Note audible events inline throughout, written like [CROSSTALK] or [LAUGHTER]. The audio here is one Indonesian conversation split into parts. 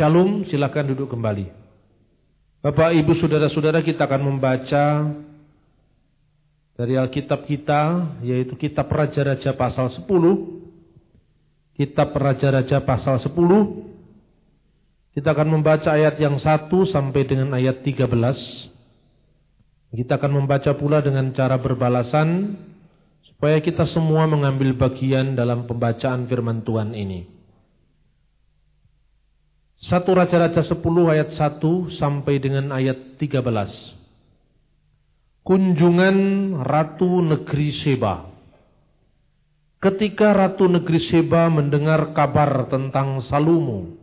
Shalom, silakan duduk kembali. Bapak, Ibu, Saudara-saudara kita akan membaca dari Alkitab kita, yaitu Kitab Raja-Raja pasal 10. Kitab Raja-Raja pasal 10. Kita akan membaca ayat yang 1 sampai dengan ayat 13. Kita akan membaca pula dengan cara berbalasan, supaya kita semua mengambil bagian dalam pembacaan firman Tuhan ini. Satu Raja-Raja 10 ayat 1 sampai dengan ayat 13. Kunjungan Ratu Negeri Seba. Ketika Ratu Negeri Seba mendengar kabar tentang Salomo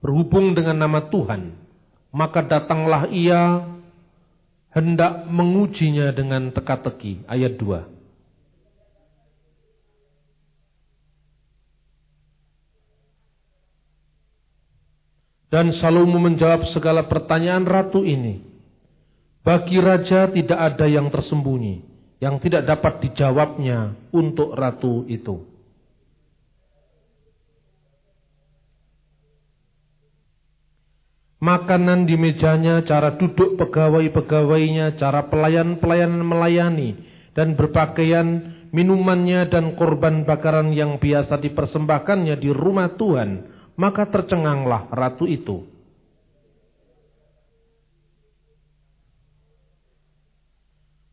berhubung dengan nama Tuhan, maka datanglah ia hendak mengujinya dengan teka-teki. Ayat 2. Dan Salomo menjawab segala pertanyaan ratu ini. Bagi raja tidak ada yang tersembunyi, yang tidak dapat dijawabnya untuk ratu itu. Makanan di mejanya, cara duduk pegawai-pegawainya, cara pelayan-pelayan melayani, dan berpakaian, minumannya dan korban bakaran yang biasa dipersembahkannya di rumah Tuhan maka tercenganglah ratu itu.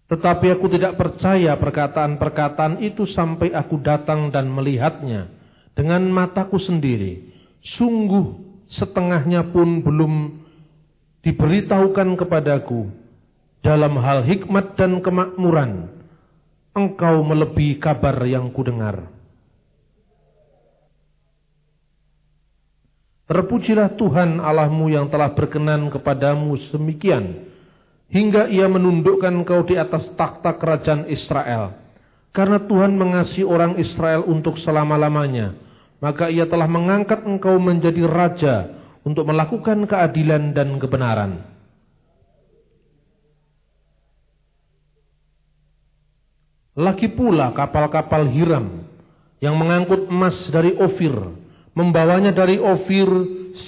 Tetapi aku tidak percaya perkataan-perkataan itu sampai aku datang dan melihatnya dengan mataku sendiri. Sungguh setengahnya pun belum diberitahukan kepadaku dalam hal hikmat dan kemakmuran. Engkau melebihi kabar yang kudengar. Terpujilah Tuhan Allahmu yang telah berkenan kepadamu semikian, hingga ia menundukkan kau di atas takhta kerajaan Israel. Karena Tuhan mengasihi orang Israel untuk selama-lamanya, maka ia telah mengangkat engkau menjadi raja untuk melakukan keadilan dan kebenaran. Lagi pula kapal-kapal Hiram yang mengangkut emas dari Ofir membawanya dari Ofir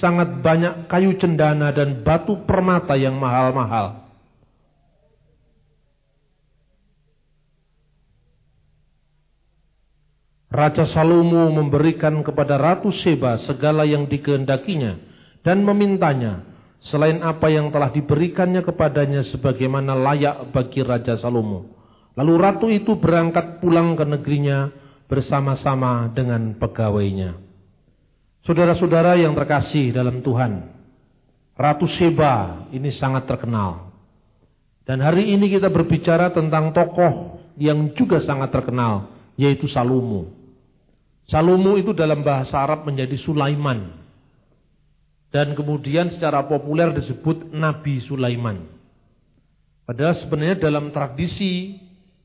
sangat banyak kayu cendana dan batu permata yang mahal-mahal. Raja Salomo memberikan kepada Ratu Seba segala yang dikehendakinya dan memintanya selain apa yang telah diberikannya kepadanya sebagaimana layak bagi Raja Salomo. Lalu ratu itu berangkat pulang ke negerinya bersama-sama dengan pegawainya. Saudara-saudara yang terkasih dalam Tuhan, Ratu Seba ini sangat terkenal. Dan hari ini kita berbicara tentang tokoh yang juga sangat terkenal, yaitu Salomo. Salomo itu dalam bahasa Arab menjadi Sulaiman. Dan kemudian secara populer disebut Nabi Sulaiman. Padahal sebenarnya dalam tradisi,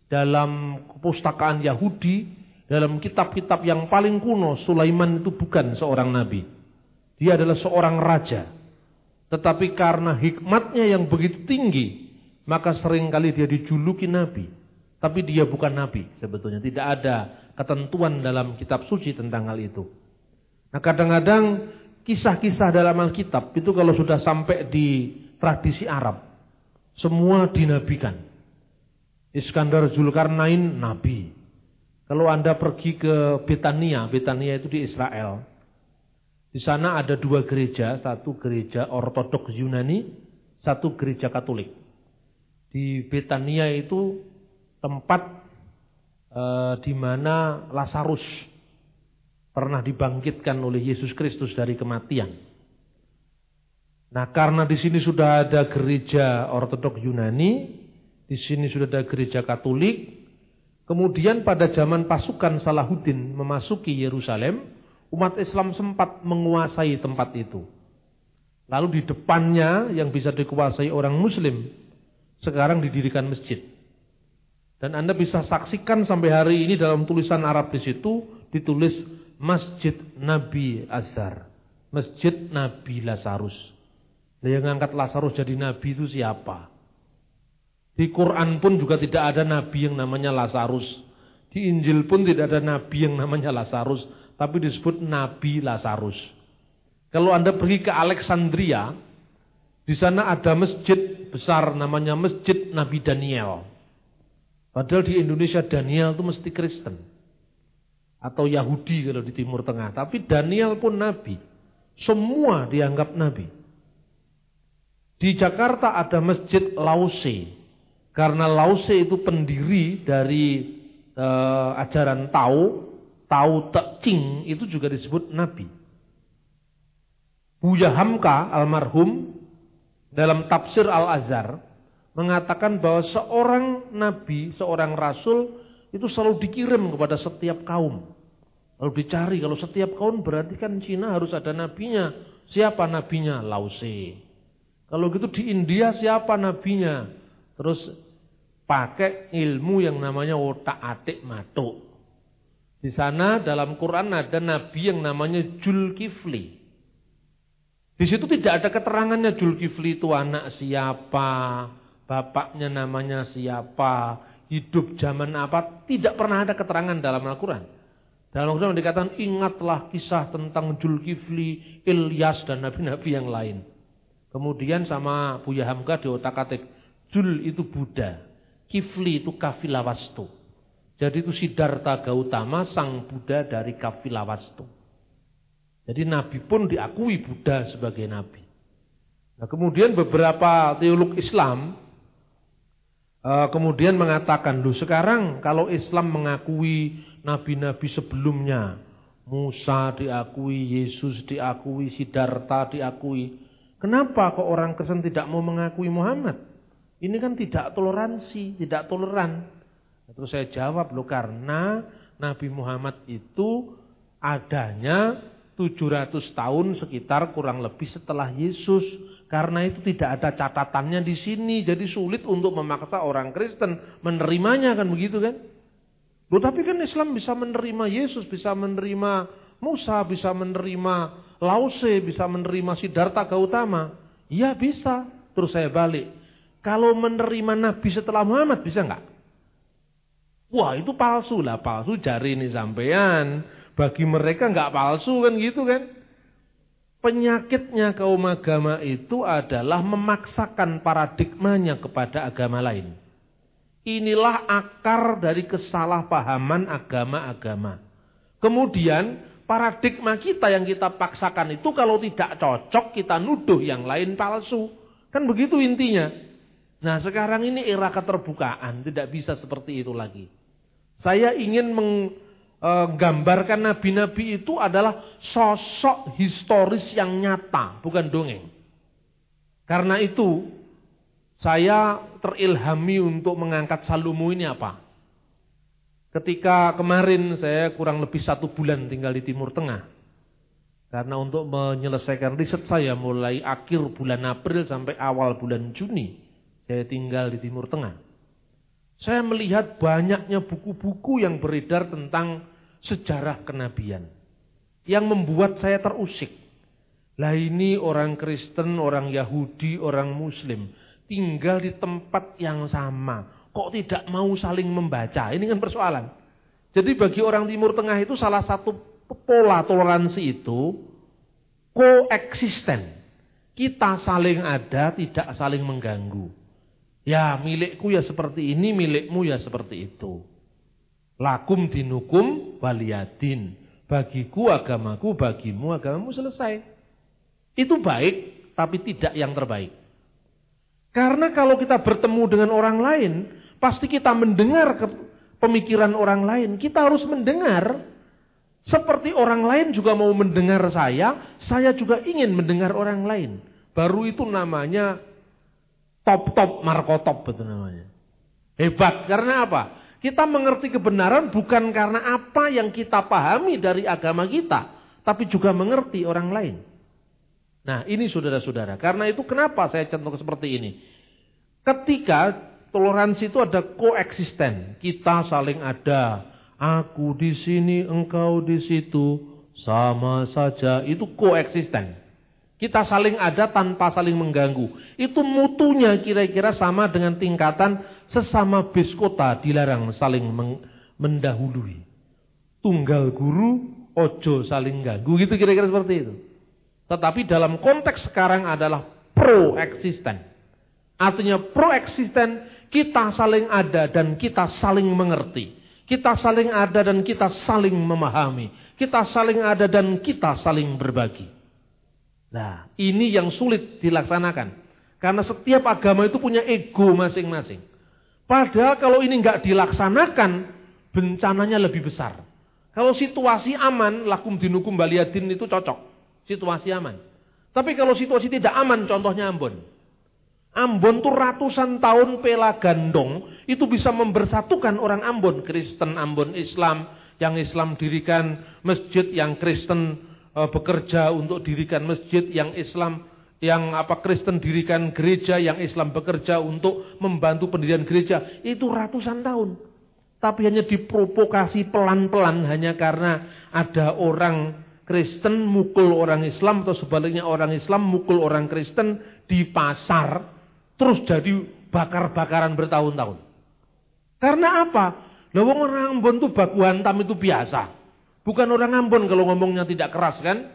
dalam kepustakaan Yahudi, dalam kitab-kitab yang paling kuno, Sulaiman itu bukan seorang nabi. Dia adalah seorang raja. Tetapi karena hikmatnya yang begitu tinggi, maka sering kali dia dijuluki nabi. Tapi dia bukan nabi sebetulnya. Tidak ada ketentuan dalam kitab suci tentang hal itu. Nah kadang-kadang kisah-kisah dalam Alkitab itu kalau sudah sampai di tradisi Arab, semua dinabikan. Iskandar Zulkarnain nabi. Kalau Anda pergi ke Betania, Betania itu di Israel. Di sana ada dua gereja, satu gereja ortodoks Yunani, satu gereja Katolik. Di Betania itu tempat e, di mana Lazarus pernah dibangkitkan oleh Yesus Kristus dari kematian. Nah, karena di sini sudah ada gereja ortodoks Yunani, di sini sudah ada gereja Katolik, Kemudian pada zaman pasukan Salahuddin memasuki Yerusalem, umat Islam sempat menguasai tempat itu. Lalu di depannya yang bisa dikuasai orang muslim, sekarang didirikan masjid. Dan Anda bisa saksikan sampai hari ini dalam tulisan Arab di situ ditulis Masjid Nabi Azhar. Masjid Nabi Lazarus. Nah, yang ngangkat Lazarus jadi nabi itu siapa? Di Quran pun juga tidak ada nabi yang namanya Lazarus. Di Injil pun tidak ada nabi yang namanya Lazarus, tapi disebut Nabi Lazarus. Kalau Anda pergi ke Alexandria, di sana ada masjid besar namanya Masjid Nabi Daniel. Padahal di Indonesia Daniel itu mesti Kristen. Atau Yahudi kalau di Timur Tengah. Tapi Daniel pun Nabi. Semua dianggap Nabi. Di Jakarta ada Masjid Lause. Karena Lause itu pendiri dari uh, ajaran Tao. Tao Te Ching itu juga disebut Nabi. Buya Hamka almarhum dalam tafsir Al-Azhar mengatakan bahwa seorang nabi, seorang rasul itu selalu dikirim kepada setiap kaum. Lalu dicari kalau setiap kaum berarti kan Cina harus ada nabinya. Siapa nabinya? Lause. Kalau gitu di India siapa nabinya? Terus pakai ilmu yang namanya otak atik matuk. Di sana dalam Quran ada nabi yang namanya Julkifli. Di situ tidak ada keterangannya Julkifli itu anak siapa, bapaknya namanya siapa, hidup zaman apa, tidak pernah ada keterangan dalam Al-Quran. Dalam Al-Quran dikatakan ingatlah kisah tentang Julkifli, Ilyas dan nabi-nabi yang lain. Kemudian sama Buya Hamka di otak Jul itu Buddha, Kifli itu Kafilawastu. Jadi itu Siddhartha Gautama sang Buddha dari Kafilawastu. Jadi Nabi pun diakui Buddha sebagai Nabi. Nah, kemudian beberapa teolog Islam uh, kemudian mengatakan, lu sekarang kalau Islam mengakui Nabi-Nabi sebelumnya, Musa diakui, Yesus diakui, Siddhartha diakui. Kenapa kok orang Kristen tidak mau mengakui Muhammad? Ini kan tidak toleransi, tidak toleran. Terus saya jawab, loh karena Nabi Muhammad itu adanya 700 tahun sekitar kurang lebih setelah Yesus. Karena itu tidak ada catatannya di sini. Jadi sulit untuk memaksa orang Kristen menerimanya kan begitu kan. Loh tapi kan Islam bisa menerima Yesus, bisa menerima Musa, bisa menerima Lause, bisa menerima Siddhartha Gautama. Iya bisa. Terus saya balik. Kalau menerima Nabi setelah Muhammad bisa nggak? Wah itu palsu lah, palsu jari ini sampean. Bagi mereka nggak palsu kan gitu kan. Penyakitnya kaum agama itu adalah memaksakan paradigmanya kepada agama lain. Inilah akar dari kesalahpahaman agama-agama. Kemudian paradigma kita yang kita paksakan itu kalau tidak cocok kita nuduh yang lain palsu. Kan begitu intinya. Nah sekarang ini era keterbukaan tidak bisa seperti itu lagi. Saya ingin meng, Eh, gambarkan nabi-nabi itu adalah sosok historis yang nyata, bukan dongeng. Karena itu, saya terilhami untuk mengangkat Salomo ini apa? Ketika kemarin saya kurang lebih satu bulan tinggal di Timur Tengah. Karena untuk menyelesaikan riset saya mulai akhir bulan April sampai awal bulan Juni. Saya tinggal di Timur Tengah. Saya melihat banyaknya buku-buku yang beredar tentang sejarah kenabian. Yang membuat saya terusik. Lah ini orang Kristen, orang Yahudi, orang Muslim. Tinggal di tempat yang sama. Kok tidak mau saling membaca? Ini kan persoalan. Jadi bagi orang Timur Tengah itu salah satu pola toleransi itu koeksisten. Kita saling ada, tidak saling mengganggu. Ya milikku ya seperti ini, milikmu ya seperti itu. Lakum dinukum waliyadin. Bagiku agamaku, bagimu agamamu selesai. Itu baik, tapi tidak yang terbaik. Karena kalau kita bertemu dengan orang lain, pasti kita mendengar ke pemikiran orang lain. Kita harus mendengar seperti orang lain juga mau mendengar saya, saya juga ingin mendengar orang lain. Baru itu namanya top-top markotop itu namanya. Hebat karena apa? Kita mengerti kebenaran bukan karena apa yang kita pahami dari agama kita, tapi juga mengerti orang lain. Nah, ini saudara-saudara. Karena itu kenapa saya contoh seperti ini? Ketika toleransi itu ada koeksisten, kita saling ada, aku di sini, engkau di situ, sama saja, itu koeksisten. Kita saling ada tanpa saling mengganggu. Itu mutunya kira-kira sama dengan tingkatan sesama bis kota dilarang saling mendahului. Tunggal guru, ojo saling ganggu. Gitu kira-kira seperti itu. Tetapi dalam konteks sekarang adalah pro-eksisten. Artinya pro-eksisten kita saling ada dan kita saling mengerti. Kita saling ada dan kita saling memahami. Kita saling ada dan kita saling berbagi. Nah, ini yang sulit dilaksanakan. Karena setiap agama itu punya ego masing-masing. Padahal kalau ini nggak dilaksanakan, bencananya lebih besar. Kalau situasi aman, lakum dinukum baliadin itu cocok. Situasi aman. Tapi kalau situasi tidak aman, contohnya Ambon. Ambon tuh ratusan tahun pela gandong itu bisa membersatukan orang Ambon, Kristen Ambon Islam, yang Islam dirikan masjid, yang Kristen bekerja untuk dirikan masjid, yang Islam yang apa Kristen dirikan gereja, yang Islam bekerja untuk membantu pendirian gereja, itu ratusan tahun. Tapi hanya diprovokasi pelan-pelan hanya karena ada orang Kristen mukul orang Islam atau sebaliknya orang Islam mukul orang Kristen di pasar Terus jadi bakar-bakaran bertahun-tahun. Karena apa? Lawang orang Ambon baku hantam itu biasa. Bukan orang Ambon kalau ngomongnya tidak keras kan?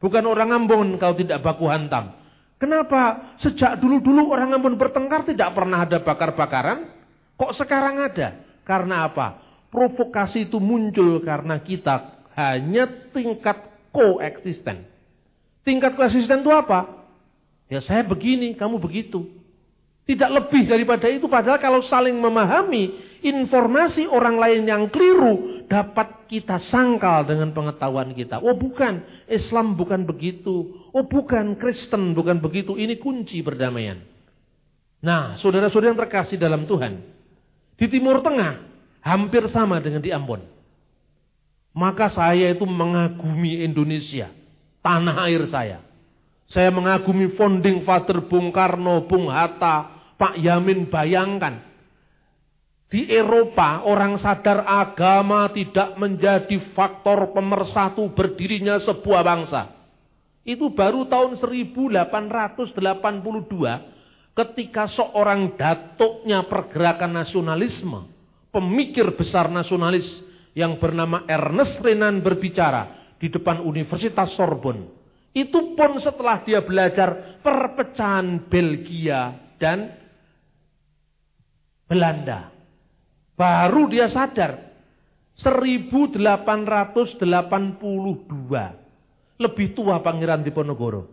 Bukan orang Ambon kalau tidak baku hantam. Kenapa? Sejak dulu-dulu orang Ambon bertengkar tidak pernah ada bakar-bakaran. Kok sekarang ada? Karena apa? Provokasi itu muncul karena kita hanya tingkat koeksisten. Tingkat koeksisten itu apa? Ya saya begini, kamu begitu. Tidak lebih daripada itu. Padahal kalau saling memahami informasi orang lain yang keliru dapat kita sangkal dengan pengetahuan kita. Oh bukan, Islam bukan begitu. Oh bukan, Kristen bukan begitu. Ini kunci perdamaian. Nah, saudara-saudara yang terkasih dalam Tuhan. Di Timur Tengah hampir sama dengan di Ambon. Maka saya itu mengagumi Indonesia. Tanah air saya. Saya mengagumi founding father Bung Karno, Bung Hatta, Pak Yamin bayangkan. Di Eropa orang sadar agama tidak menjadi faktor pemersatu berdirinya sebuah bangsa. Itu baru tahun 1882 ketika seorang datuknya pergerakan nasionalisme, pemikir besar nasionalis yang bernama Ernest Renan berbicara di depan Universitas Sorbonne. Itu pun setelah dia belajar perpecahan Belgia dan Belanda. Baru dia sadar. 1882. Lebih tua Pangeran Diponegoro.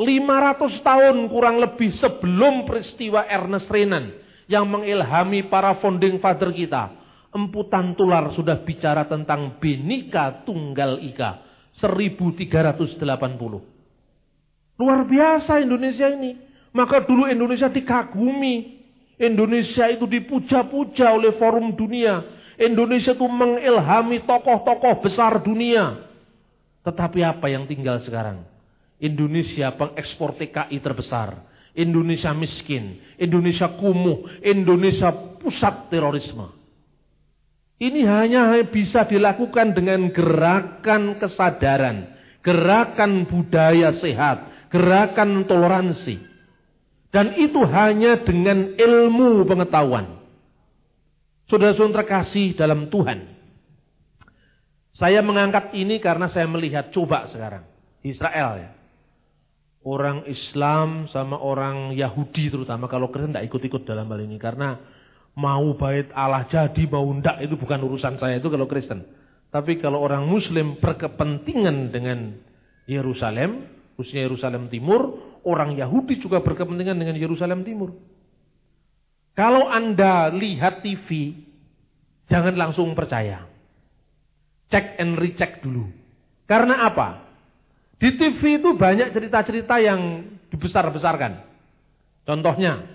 500 tahun kurang lebih sebelum peristiwa Ernest Renan yang mengilhami para founding father kita. Emputan tular sudah bicara tentang Benika Tunggal Ika. 1380. Luar biasa Indonesia ini. Maka dulu Indonesia dikagumi. Indonesia itu dipuja-puja oleh forum dunia. Indonesia itu mengilhami tokoh-tokoh besar dunia. Tetapi apa yang tinggal sekarang? Indonesia pengekspor TKI terbesar. Indonesia miskin. Indonesia kumuh. Indonesia pusat terorisme. Ini hanya bisa dilakukan dengan gerakan kesadaran. Gerakan budaya sehat. Gerakan toleransi. Dan itu hanya dengan ilmu pengetahuan. Saudara-saudara terkasih dalam Tuhan. Saya mengangkat ini karena saya melihat coba sekarang. Israel ya. Orang Islam sama orang Yahudi terutama. Kalau Kristen tidak ikut-ikut dalam hal ini. Karena mau bait Allah jadi mau ndak itu bukan urusan saya itu kalau Kristen. Tapi kalau orang Muslim berkepentingan dengan Yerusalem, khususnya Yerusalem Timur, orang Yahudi juga berkepentingan dengan Yerusalem Timur. Kalau Anda lihat TV, jangan langsung percaya. Cek and recheck dulu. Karena apa? Di TV itu banyak cerita-cerita yang dibesar-besarkan. Contohnya,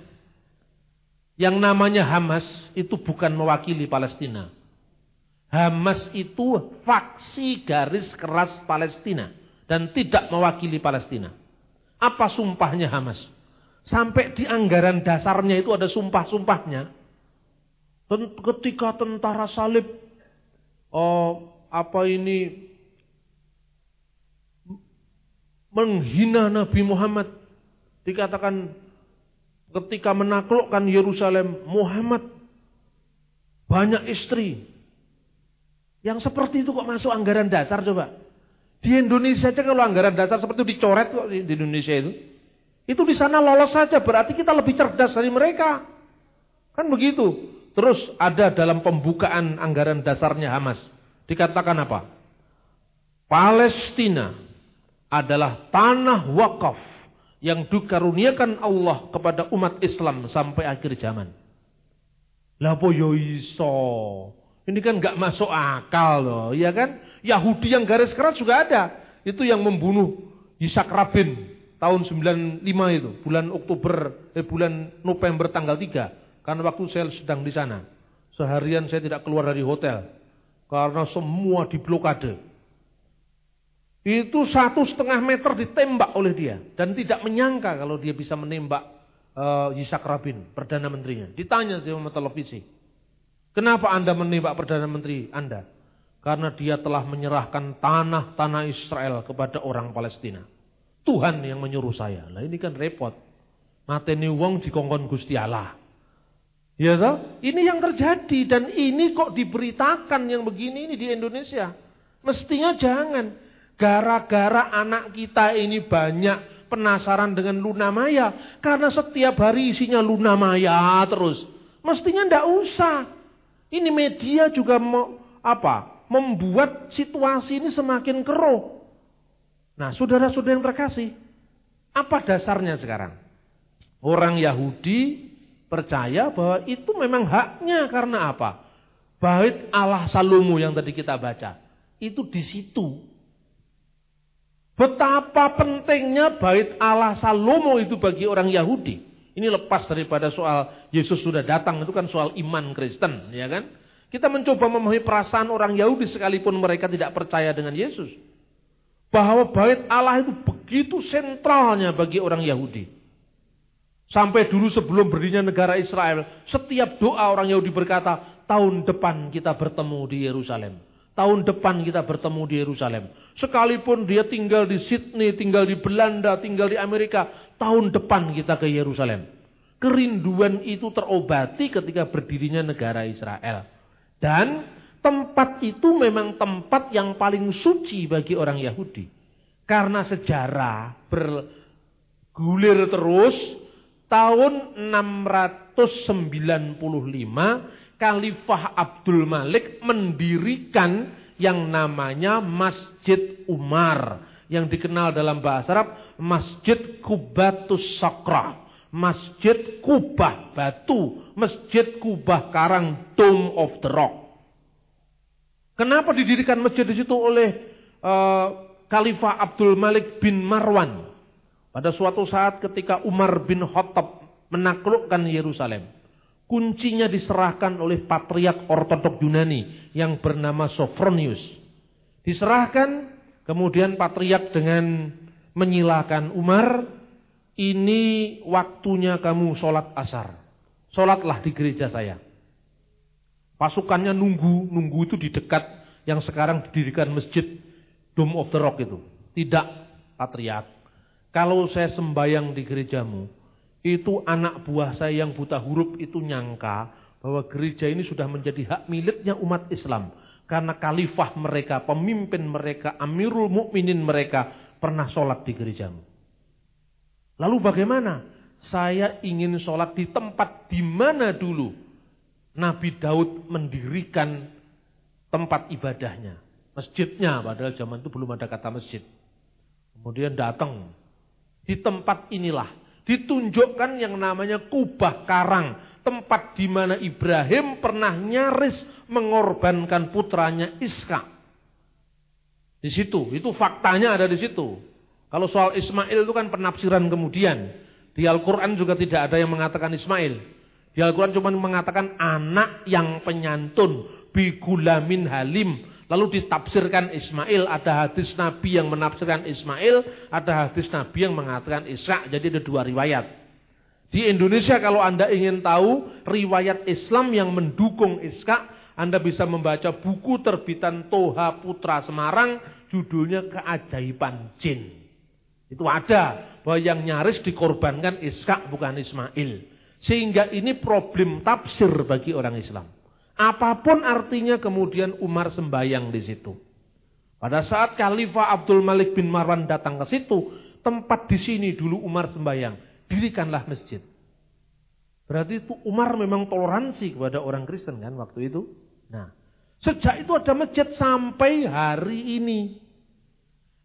yang namanya Hamas itu bukan mewakili Palestina. Hamas itu faksi garis keras Palestina dan tidak mewakili Palestina. Apa sumpahnya Hamas? Sampai di anggaran dasarnya itu ada sumpah-sumpahnya. Ketika tentara salib, oh, apa ini menghina Nabi Muhammad, dikatakan ketika menaklukkan Yerusalem, Muhammad banyak istri. Yang seperti itu kok masuk anggaran dasar coba? Di Indonesia aja kalau anggaran dasar seperti itu dicoret kok di Indonesia itu. Itu di sana lolos saja, berarti kita lebih cerdas dari mereka. Kan begitu. Terus ada dalam pembukaan anggaran dasarnya Hamas. Dikatakan apa? Palestina adalah tanah wakaf yang dikaruniakan Allah kepada umat Islam sampai akhir zaman. Lah yo iso? Ini kan nggak masuk akal loh, ya kan? Yahudi yang garis keras juga ada. Itu yang membunuh Yitzhak Rabin tahun 95 itu, bulan Oktober, eh, bulan November tanggal 3. Karena waktu saya sedang di sana. Seharian saya tidak keluar dari hotel. Karena semua diblokade. Itu satu setengah meter ditembak oleh dia. Dan tidak menyangka kalau dia bisa menembak uh, Yitzhak Rabin, Perdana Menterinya. Ditanya sama televisi. Kenapa Anda menembak Perdana Menteri Anda? Karena dia telah menyerahkan tanah-tanah Israel kepada orang Palestina. Tuhan yang menyuruh saya. Lah ini kan repot. Mateni wong dikongkon Gusti Allah. Ya toh? Ini yang terjadi dan ini kok diberitakan yang begini ini di Indonesia. Mestinya jangan. Gara-gara anak kita ini banyak penasaran dengan Luna Maya. Karena setiap hari isinya Luna Maya terus. Mestinya ndak usah. Ini media juga mau apa? Membuat situasi ini semakin keruh. Nah, saudara-saudara yang terkasih, apa dasarnya sekarang? Orang Yahudi percaya bahwa itu memang haknya karena apa? Bait Allah Salomo yang tadi kita baca, itu di situ. Betapa pentingnya bait Allah Salomo itu bagi orang Yahudi. Ini lepas daripada soal Yesus sudah datang, itu kan soal iman Kristen, ya kan? Kita mencoba memahami perasaan orang Yahudi sekalipun mereka tidak percaya dengan Yesus. Bahwa bait Allah itu begitu sentralnya bagi orang Yahudi. Sampai dulu sebelum berdirinya negara Israel, setiap doa orang Yahudi berkata, tahun depan kita bertemu di Yerusalem. Tahun depan kita bertemu di Yerusalem. Sekalipun dia tinggal di Sydney, tinggal di Belanda, tinggal di Amerika, tahun depan kita ke Yerusalem. Kerinduan itu terobati ketika berdirinya negara Israel. Dan tempat itu memang tempat yang paling suci bagi orang Yahudi. Karena sejarah bergulir terus tahun 695 Khalifah Abdul Malik mendirikan yang namanya Masjid Umar yang dikenal dalam bahasa Arab Masjid Kubatus Sakra. Masjid Kubah batu, Masjid Kubah karang, Dome of the Rock. Kenapa didirikan masjid di situ oleh uh, Khalifah Abdul Malik bin Marwan? Pada suatu saat ketika Umar bin Khattab menaklukkan Yerusalem, kuncinya diserahkan oleh patriark ortodok Yunani yang bernama Sophronius. Diserahkan, kemudian patriark dengan menyilakan Umar ini waktunya kamu sholat asar. Sholatlah di gereja saya. Pasukannya nunggu, nunggu itu di dekat yang sekarang didirikan masjid Dome of the Rock itu. Tidak, patriark. Kalau saya sembayang di gerejamu, itu anak buah saya yang buta huruf itu nyangka bahwa gereja ini sudah menjadi hak miliknya umat Islam. Karena khalifah mereka, pemimpin mereka, amirul mukminin mereka pernah sholat di gerejamu. Lalu bagaimana? Saya ingin sholat di tempat di mana dulu Nabi Daud mendirikan tempat ibadahnya. Masjidnya, padahal zaman itu belum ada kata masjid. Kemudian datang. Di tempat inilah ditunjukkan yang namanya Kubah Karang. Tempat di mana Ibrahim pernah nyaris mengorbankan putranya Iska. Di situ, itu faktanya ada di situ. Kalau soal Ismail itu kan penafsiran kemudian. Di Al-Quran juga tidak ada yang mengatakan Ismail. Di Al-Quran cuma mengatakan anak yang penyantun. Bigulamin halim. Lalu ditafsirkan Ismail. Ada hadis Nabi yang menafsirkan Ismail. Ada hadis Nabi yang mengatakan Isra. Jadi ada dua riwayat. Di Indonesia kalau Anda ingin tahu riwayat Islam yang mendukung Iska, Anda bisa membaca buku terbitan Toha Putra Semarang, judulnya Keajaiban Jin. Itu ada bahwa yang nyaris dikorbankan Iska bukan Ismail. Sehingga ini problem tafsir bagi orang Islam. Apa pun artinya kemudian Umar sembayang di situ. Pada saat Khalifah Abdul Malik bin Marwan datang ke situ, tempat di sini dulu Umar sembahyang, dirikanlah masjid. Berarti itu Umar memang toleransi kepada orang Kristen kan waktu itu. Nah, sejak itu ada masjid sampai hari ini.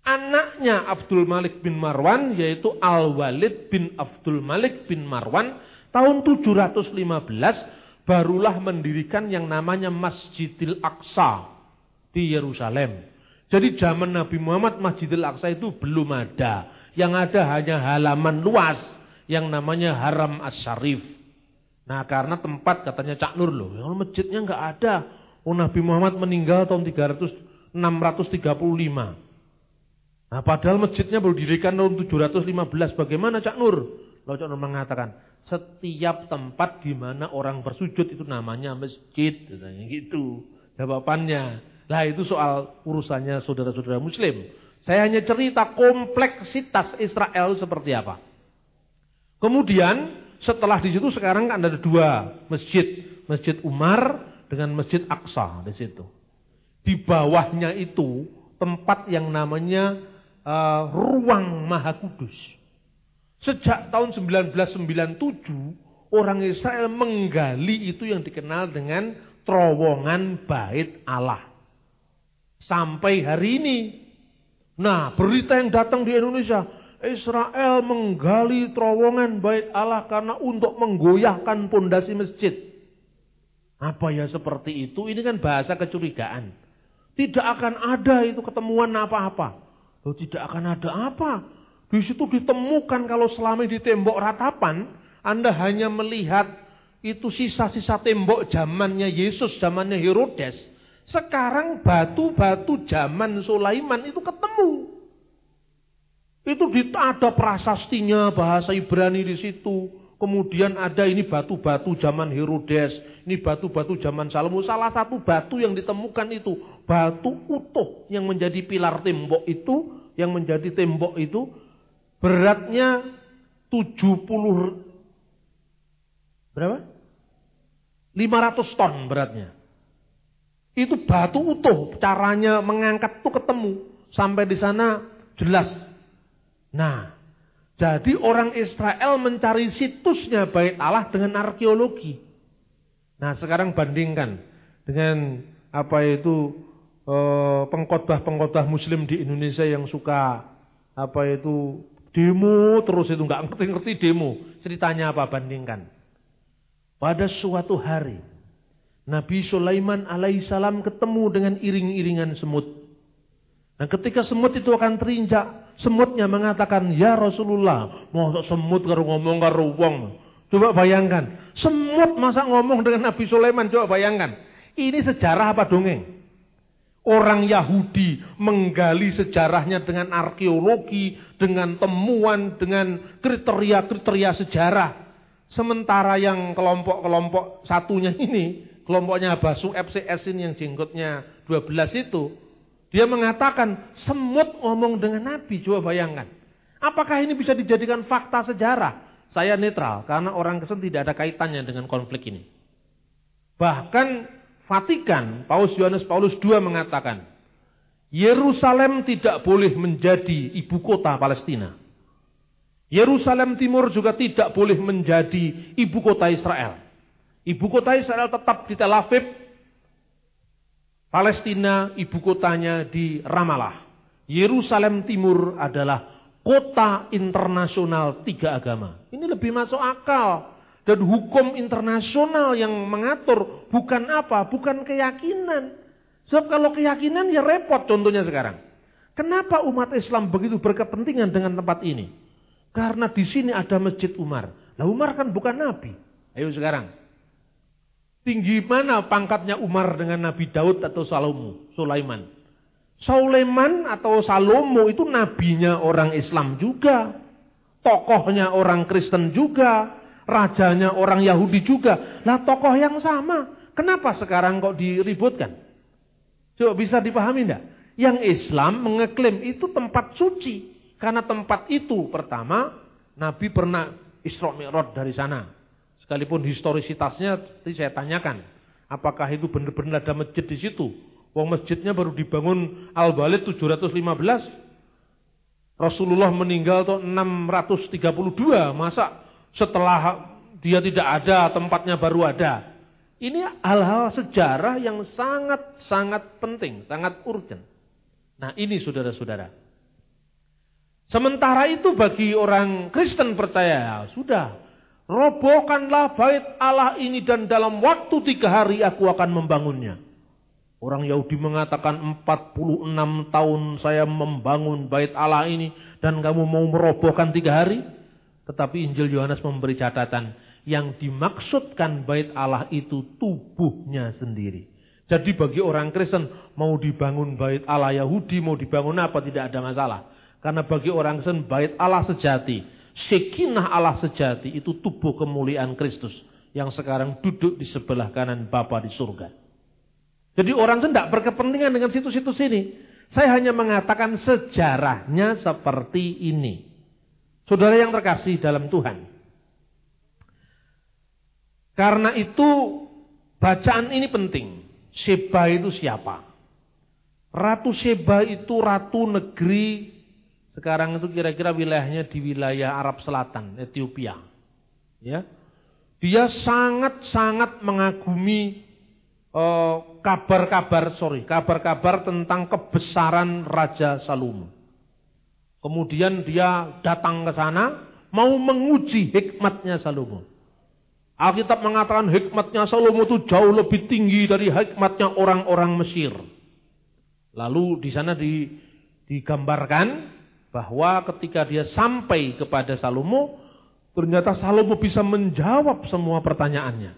Anaknya Abdul Malik bin Marwan yaitu Al-Walid bin Abdul Malik bin Marwan tahun 715 barulah mendirikan yang namanya Masjidil Aqsa di Yerusalem. Jadi zaman Nabi Muhammad Masjidil Aqsa itu belum ada. Yang ada hanya halaman luas yang namanya Haram As-Syarif. Nah karena tempat katanya Cak Nur loh, yang masjidnya nggak ada. Oh Nabi Muhammad meninggal tahun 300, 635. Nah padahal masjidnya baru didirikan tahun 715. Bagaimana Cak Nur? Lalu Cak Nur mengatakan, setiap tempat di mana orang bersujud itu namanya masjid. Gitu. Jawabannya. Nah itu soal urusannya saudara-saudara muslim. Saya hanya cerita kompleksitas Israel seperti apa. Kemudian setelah di situ sekarang kan ada dua masjid. Masjid Umar dengan Masjid Aqsa di situ. Di bawahnya itu tempat yang namanya uh, Ruang Maha Kudus. Sejak tahun 1997 orang Israel menggali itu yang dikenal dengan terowongan bait Allah sampai hari ini. Nah, berita yang datang di Indonesia, Israel menggali terowongan bait Allah karena untuk menggoyahkan pondasi masjid. Apa ya seperti itu? Ini kan bahasa kecurigaan. Tidak akan ada itu ketemuan apa-apa. Oh, tidak akan ada apa. Di situ ditemukan kalau selama di tembok ratapan, Anda hanya melihat itu sisa-sisa tembok zamannya Yesus, zamannya Herodes. Sekarang batu-batu zaman Sulaiman itu ketemu. Itu ada prasastinya bahasa Ibrani di situ. Kemudian ada ini batu-batu zaman Herodes, ini batu-batu zaman Salomo. Salah satu batu yang ditemukan itu batu utuh yang menjadi pilar tembok itu, yang menjadi tembok itu beratnya 70 berapa? 500 ton beratnya. Itu batu utuh, caranya mengangkat itu ketemu. Sampai di sana jelas. Nah, jadi orang Israel mencari situsnya bait Allah dengan arkeologi. Nah, sekarang bandingkan dengan apa itu eh, pengkhotbah-pengkhotbah muslim di Indonesia yang suka apa itu demo terus itu nggak ngerti-ngerti demo. Ceritanya apa bandingkan? Pada suatu hari Nabi Sulaiman alaihissalam ketemu dengan iring-iringan semut. Dan ketika semut itu akan terinjak, semutnya mengatakan, "Ya Rasulullah, mau semut karo ngomong karo wong." Coba bayangkan, semut masa ngomong dengan Nabi Sulaiman, coba bayangkan. Ini sejarah apa dongeng? Orang Yahudi menggali sejarahnya dengan arkeologi, dengan temuan, dengan kriteria-kriteria sejarah. Sementara yang kelompok-kelompok satunya ini kelompoknya Basu FCS ini yang jenggotnya 12 itu, dia mengatakan semut ngomong dengan Nabi, coba bayangkan. Apakah ini bisa dijadikan fakta sejarah? Saya netral, karena orang Kristen tidak ada kaitannya dengan konflik ini. Bahkan Vatikan, Paus Yohanes Paulus II mengatakan, Yerusalem tidak boleh menjadi ibu kota Palestina. Yerusalem Timur juga tidak boleh menjadi ibu kota Israel. Ibu kota Israel tetap di Tel Aviv. Palestina ibu kotanya di Ramallah. Yerusalem Timur adalah kota internasional tiga agama. Ini lebih masuk akal. Dan hukum internasional yang mengatur bukan apa? Bukan keyakinan. Sebab kalau keyakinan ya repot contohnya sekarang. Kenapa umat Islam begitu berkepentingan dengan tempat ini? Karena di sini ada Masjid Umar. Nah Umar kan bukan nabi. Ayo sekarang. Tinggi mana pangkatnya Umar dengan Nabi Daud atau Salomo, Sulaiman? Sulaiman atau Salomo itu nabinya orang Islam juga. Tokohnya orang Kristen juga. Rajanya orang Yahudi juga. Lah tokoh yang sama. Kenapa sekarang kok diributkan? Coba bisa dipahami enggak? Yang Islam mengeklaim itu tempat suci. Karena tempat itu pertama Nabi pernah Isra Mi'raj dari sana. Sekalipun historisitasnya tadi saya tanyakan, apakah itu benar-benar ada masjid di situ? Wong masjidnya baru dibangun Al-Balid 715. Rasulullah meninggal tuh 632. Masa setelah dia tidak ada, tempatnya baru ada. Ini hal-hal sejarah yang sangat-sangat penting, sangat urgent. Nah ini saudara-saudara. Sementara itu bagi orang Kristen percaya, sudah, robohkanlah bait Allah ini dan dalam waktu tiga hari aku akan membangunnya. Orang Yahudi mengatakan 46 tahun saya membangun bait Allah ini dan kamu mau merobohkan tiga hari? Tetapi Injil Yohanes memberi catatan, yang dimaksudkan bait Allah itu tubuhnya sendiri. Jadi bagi orang Kristen mau dibangun bait Allah Yahudi, mau dibangun apa tidak ada masalah. Karena bagi orang Kristen bait Allah sejati, sekinah Allah sejati itu tubuh kemuliaan Kristus yang sekarang duduk di sebelah kanan Bapa di surga. Jadi orang Kristen tidak berkepentingan dengan situs-situs ini. Saya hanya mengatakan sejarahnya seperti ini. Saudara yang terkasih dalam Tuhan. Karena itu bacaan ini penting. Seba itu siapa? Ratu Seba itu ratu negeri sekarang itu kira-kira wilayahnya di wilayah Arab Selatan, Ethiopia. Ya. Dia sangat-sangat mengagumi eh, kabar-kabar, uh, sorry, kabar-kabar tentang kebesaran Raja Salomo. Kemudian dia datang ke sana mau menguji hikmatnya Salomo. Alkitab mengatakan hikmatnya Salomo itu jauh lebih tinggi dari hikmatnya orang-orang Mesir. Lalu di sana di, digambarkan bahwa ketika dia sampai kepada Salomo, ternyata Salomo bisa menjawab semua pertanyaannya.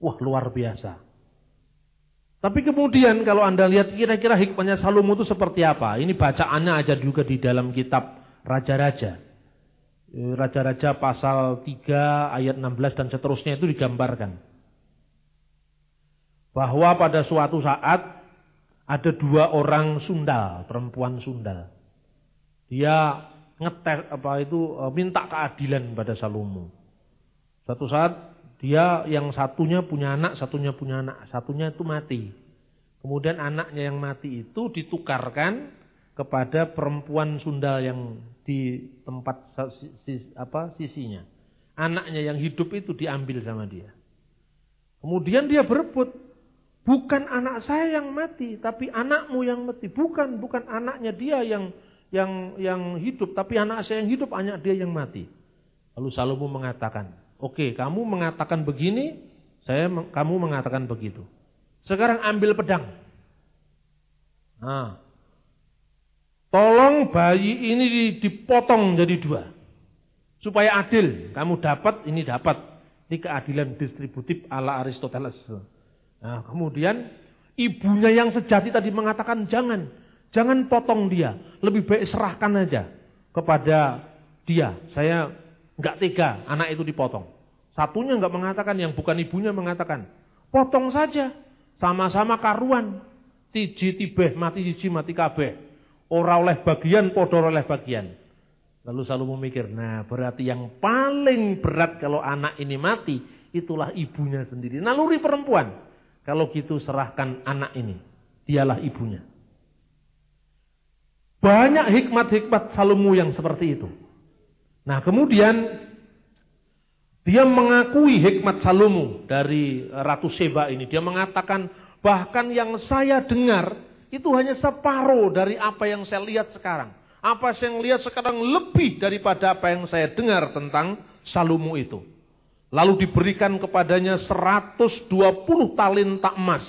Wah luar biasa. Tapi kemudian kalau anda lihat kira-kira hikmatnya Salomo itu seperti apa? Ini bacaannya aja juga di dalam kitab Raja-Raja. Raja-Raja pasal 3 ayat 16 dan seterusnya itu digambarkan. Bahwa pada suatu saat ada dua orang sundal, perempuan sundal. Dia ngetes apa itu e, minta keadilan pada Salomo. Suatu saat dia yang satunya punya anak, satunya punya anak, satunya itu mati. Kemudian anaknya yang mati itu ditukarkan kepada perempuan sundal yang di tempat apa sisinya. Anaknya yang hidup itu diambil sama dia. Kemudian dia berebut. Bukan anak saya yang mati, tapi anakmu yang mati. Bukan, bukan anaknya dia yang yang yang hidup, tapi anak saya yang hidup, anak dia yang mati. Lalu Salomo mengatakan, "Oke, kamu mengatakan begini, saya kamu mengatakan begitu. Sekarang ambil pedang." Nah, Tolong bayi ini dipotong jadi dua. Supaya adil. Kamu dapat, ini dapat. Ini keadilan distributif ala Aristoteles. Nah, kemudian ibunya yang sejati tadi mengatakan jangan. Jangan potong dia. Lebih baik serahkan aja kepada dia. Saya nggak tega anak itu dipotong. Satunya nggak mengatakan, yang bukan ibunya mengatakan. Potong saja. Sama-sama karuan. Tiji tibeh mati tiji mati kabeh. Orang oleh bagian, podor oleh bagian. Lalu selalu memikir, nah berarti yang paling berat kalau anak ini mati, itulah ibunya sendiri. Naluri perempuan. Kalau gitu serahkan anak ini. Dialah ibunya. Banyak hikmat-hikmat Salomo yang seperti itu. Nah kemudian dia mengakui hikmat Salomo dari Ratu Seba ini. Dia mengatakan bahkan yang saya dengar itu hanya separuh dari apa yang saya lihat sekarang. Apa yang saya lihat sekarang lebih daripada apa yang saya dengar tentang Salomo itu. Lalu diberikan kepadanya 120 talenta emas.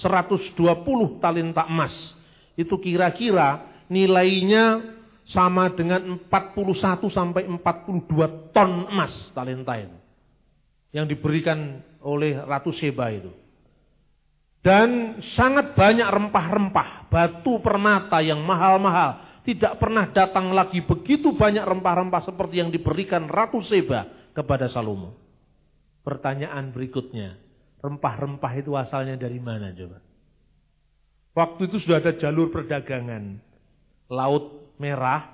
120 talenta emas. Itu kira-kira nilainya sama dengan 41 sampai 42 ton emas talenta. Yang diberikan oleh Ratu Seba itu. Dan sangat banyak rempah-rempah, batu permata yang mahal-mahal. Tidak pernah datang lagi begitu banyak rempah-rempah seperti yang diberikan Ratu Seba kepada Salomo. Pertanyaan berikutnya, rempah-rempah itu asalnya dari mana coba? Waktu itu sudah ada jalur perdagangan. Laut Merah,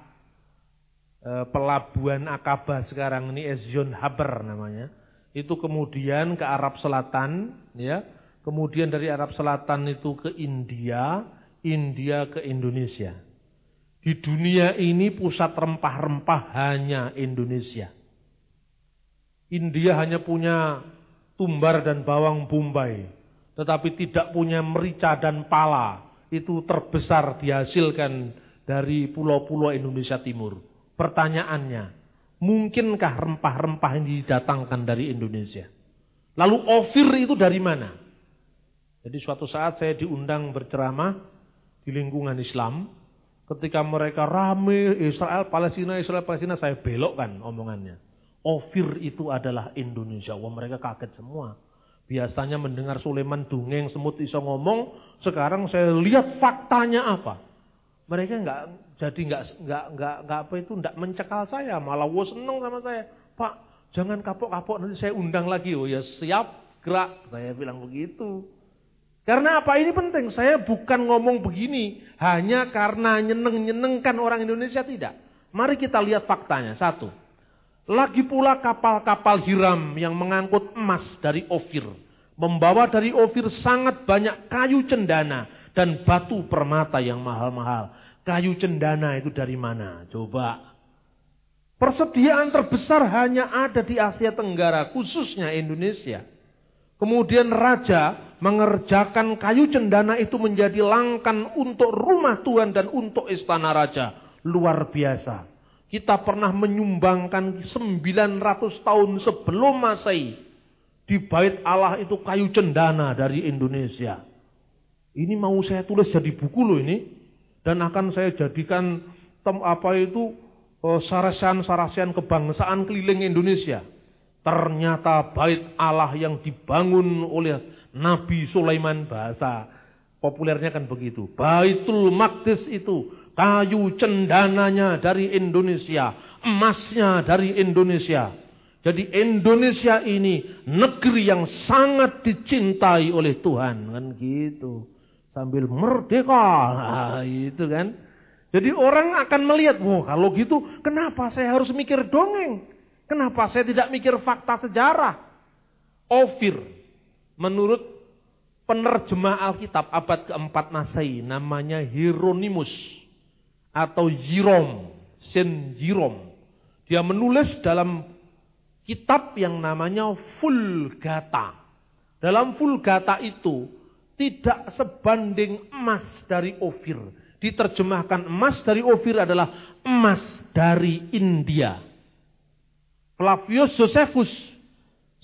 eh, pelabuhan Akaba sekarang ini Ezion Haber namanya. Itu kemudian ke Arab Selatan, ya kemudian dari Arab Selatan itu ke India, India ke Indonesia. Di dunia ini pusat rempah-rempah hanya Indonesia. India hanya punya tumbar dan bawang bombay, tetapi tidak punya merica dan pala. Itu terbesar dihasilkan dari pulau-pulau Indonesia Timur. Pertanyaannya, mungkinkah rempah-rempah ini didatangkan dari Indonesia? Lalu ofir itu dari mana? Jadi suatu saat saya diundang berceramah di lingkungan Islam. Ketika mereka rame Israel, Palestina, Israel, Palestina, saya belokkan omongannya. Ofir itu adalah Indonesia. Wah mereka kaget semua. Biasanya mendengar Sulaiman dungeng semut iso ngomong, sekarang saya lihat faktanya apa. Mereka nggak jadi nggak nggak nggak nggak apa itu nggak mencekal saya, malah wah seneng sama saya. Pak, jangan kapok-kapok nanti saya undang lagi. Oh ya siap, gerak. Saya bilang begitu. Karena apa ini penting? Saya bukan ngomong begini hanya karena nyeneng-nyenengkan orang Indonesia tidak. Mari kita lihat faktanya. Satu, lagi pula kapal-kapal hiram yang mengangkut emas dari Ofir. Membawa dari Ofir sangat banyak kayu cendana dan batu permata yang mahal-mahal. Kayu cendana itu dari mana? Coba. Persediaan terbesar hanya ada di Asia Tenggara, khususnya Indonesia. Kemudian raja mengerjakan kayu cendana itu menjadi langkan untuk rumah Tuhan dan untuk istana raja. Luar biasa. Kita pernah menyumbangkan 900 tahun sebelum Masehi. Di bait Allah itu kayu cendana dari Indonesia. Ini mau saya tulis jadi buku loh ini. Dan akan saya jadikan tem, apa itu eh, sarasian-sarasian kebangsaan keliling Indonesia. Ternyata bait Allah yang dibangun oleh Nabi Sulaiman bahasa populernya kan begitu. Baitul Maqdis itu kayu cendananya dari Indonesia, emasnya dari Indonesia. Jadi Indonesia ini negeri yang sangat dicintai oleh Tuhan kan gitu. Sambil merdeka, nah, itu kan. Jadi orang akan melihat, wah kalau gitu kenapa saya harus mikir dongeng? Kenapa saya tidak mikir fakta sejarah? Ofir, menurut penerjemah Alkitab abad keempat Masehi namanya Hieronymus atau Jirom, Saint Jirom. Dia menulis dalam kitab yang namanya Vulgata. Dalam Vulgata itu tidak sebanding emas dari Ofir. Diterjemahkan emas dari Ofir adalah emas dari India. Flavius Josephus,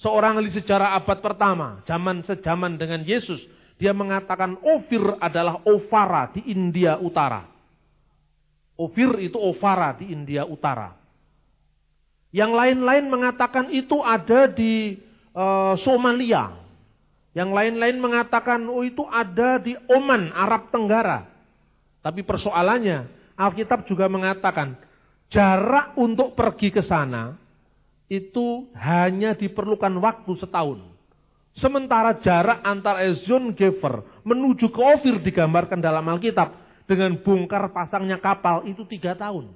seorang ahli sejarah abad pertama, zaman sejaman dengan Yesus, dia mengatakan Ofir adalah Ovara di India Utara. Ofir itu Ovara di India Utara. Yang lain-lain mengatakan itu ada di uh, Somalia. Yang lain-lain mengatakan oh itu ada di Oman, Arab Tenggara. Tapi persoalannya, Alkitab juga mengatakan jarak untuk pergi ke sana itu hanya diperlukan waktu setahun. Sementara jarak antara Ezion Gever menuju ke Ofir digambarkan dalam Alkitab dengan bongkar pasangnya kapal itu tiga tahun.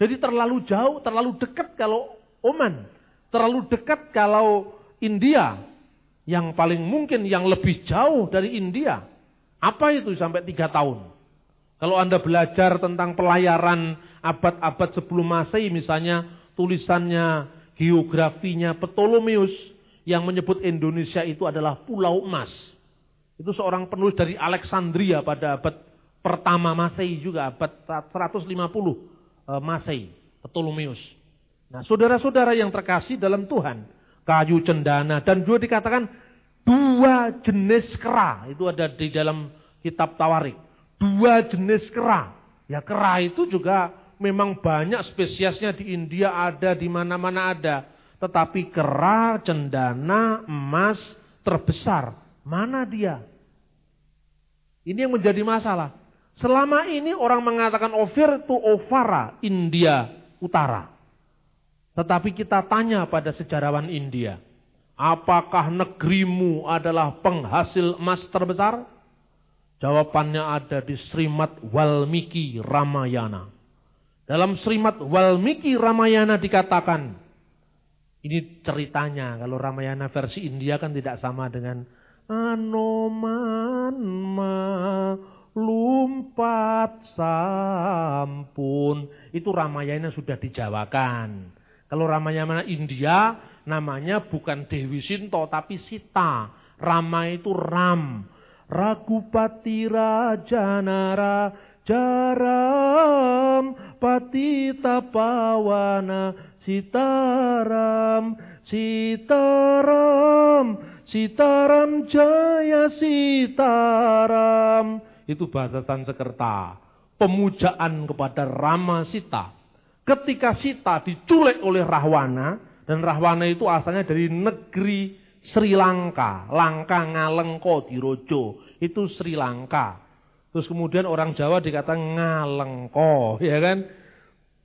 Jadi terlalu jauh, terlalu dekat kalau Oman. Terlalu dekat kalau India. Yang paling mungkin yang lebih jauh dari India. Apa itu sampai tiga tahun? Kalau Anda belajar tentang pelayaran abad-abad sebelum Masehi misalnya tulisannya, geografinya Ptolemeus yang menyebut Indonesia itu adalah pulau emas. Itu seorang penulis dari Alexandria pada abad pertama Masehi juga abad 150 eh, Masehi, Ptolemeus. Nah, saudara-saudara yang terkasih dalam Tuhan, kayu cendana dan juga dikatakan dua jenis kera itu ada di dalam kitab Tawarik. Dua jenis kera. Ya kera itu juga memang banyak spesiesnya di India ada, di mana-mana ada. Tetapi kera, cendana, emas terbesar, mana dia? Ini yang menjadi masalah. Selama ini orang mengatakan Ofir itu Ovara, India Utara. Tetapi kita tanya pada sejarawan India, apakah negerimu adalah penghasil emas terbesar? Jawabannya ada di Srimat Walmiki Ramayana. Dalam Srimat Walmiki Ramayana dikatakan, ini ceritanya, kalau Ramayana versi India kan tidak sama dengan Anoman lumpat sampun. Itu Ramayana sudah dijawakan. Kalau Ramayana India namanya bukan Dewi Sinto tapi Sita. Rama itu Ram. Ragupati Raja Nara Jaram. Patita Pawana Sitaram. Sitaram. Sitaram Jaya Sitaram. Itu bahasa Sansekerta. Pemujaan kepada Rama Sita ketika Sita diculik oleh Rahwana dan Rahwana itu asalnya dari negeri Sri Lanka Langka Ngalengko Dirojo itu Sri Lanka terus kemudian orang Jawa dikatakan Ngalengko ya kan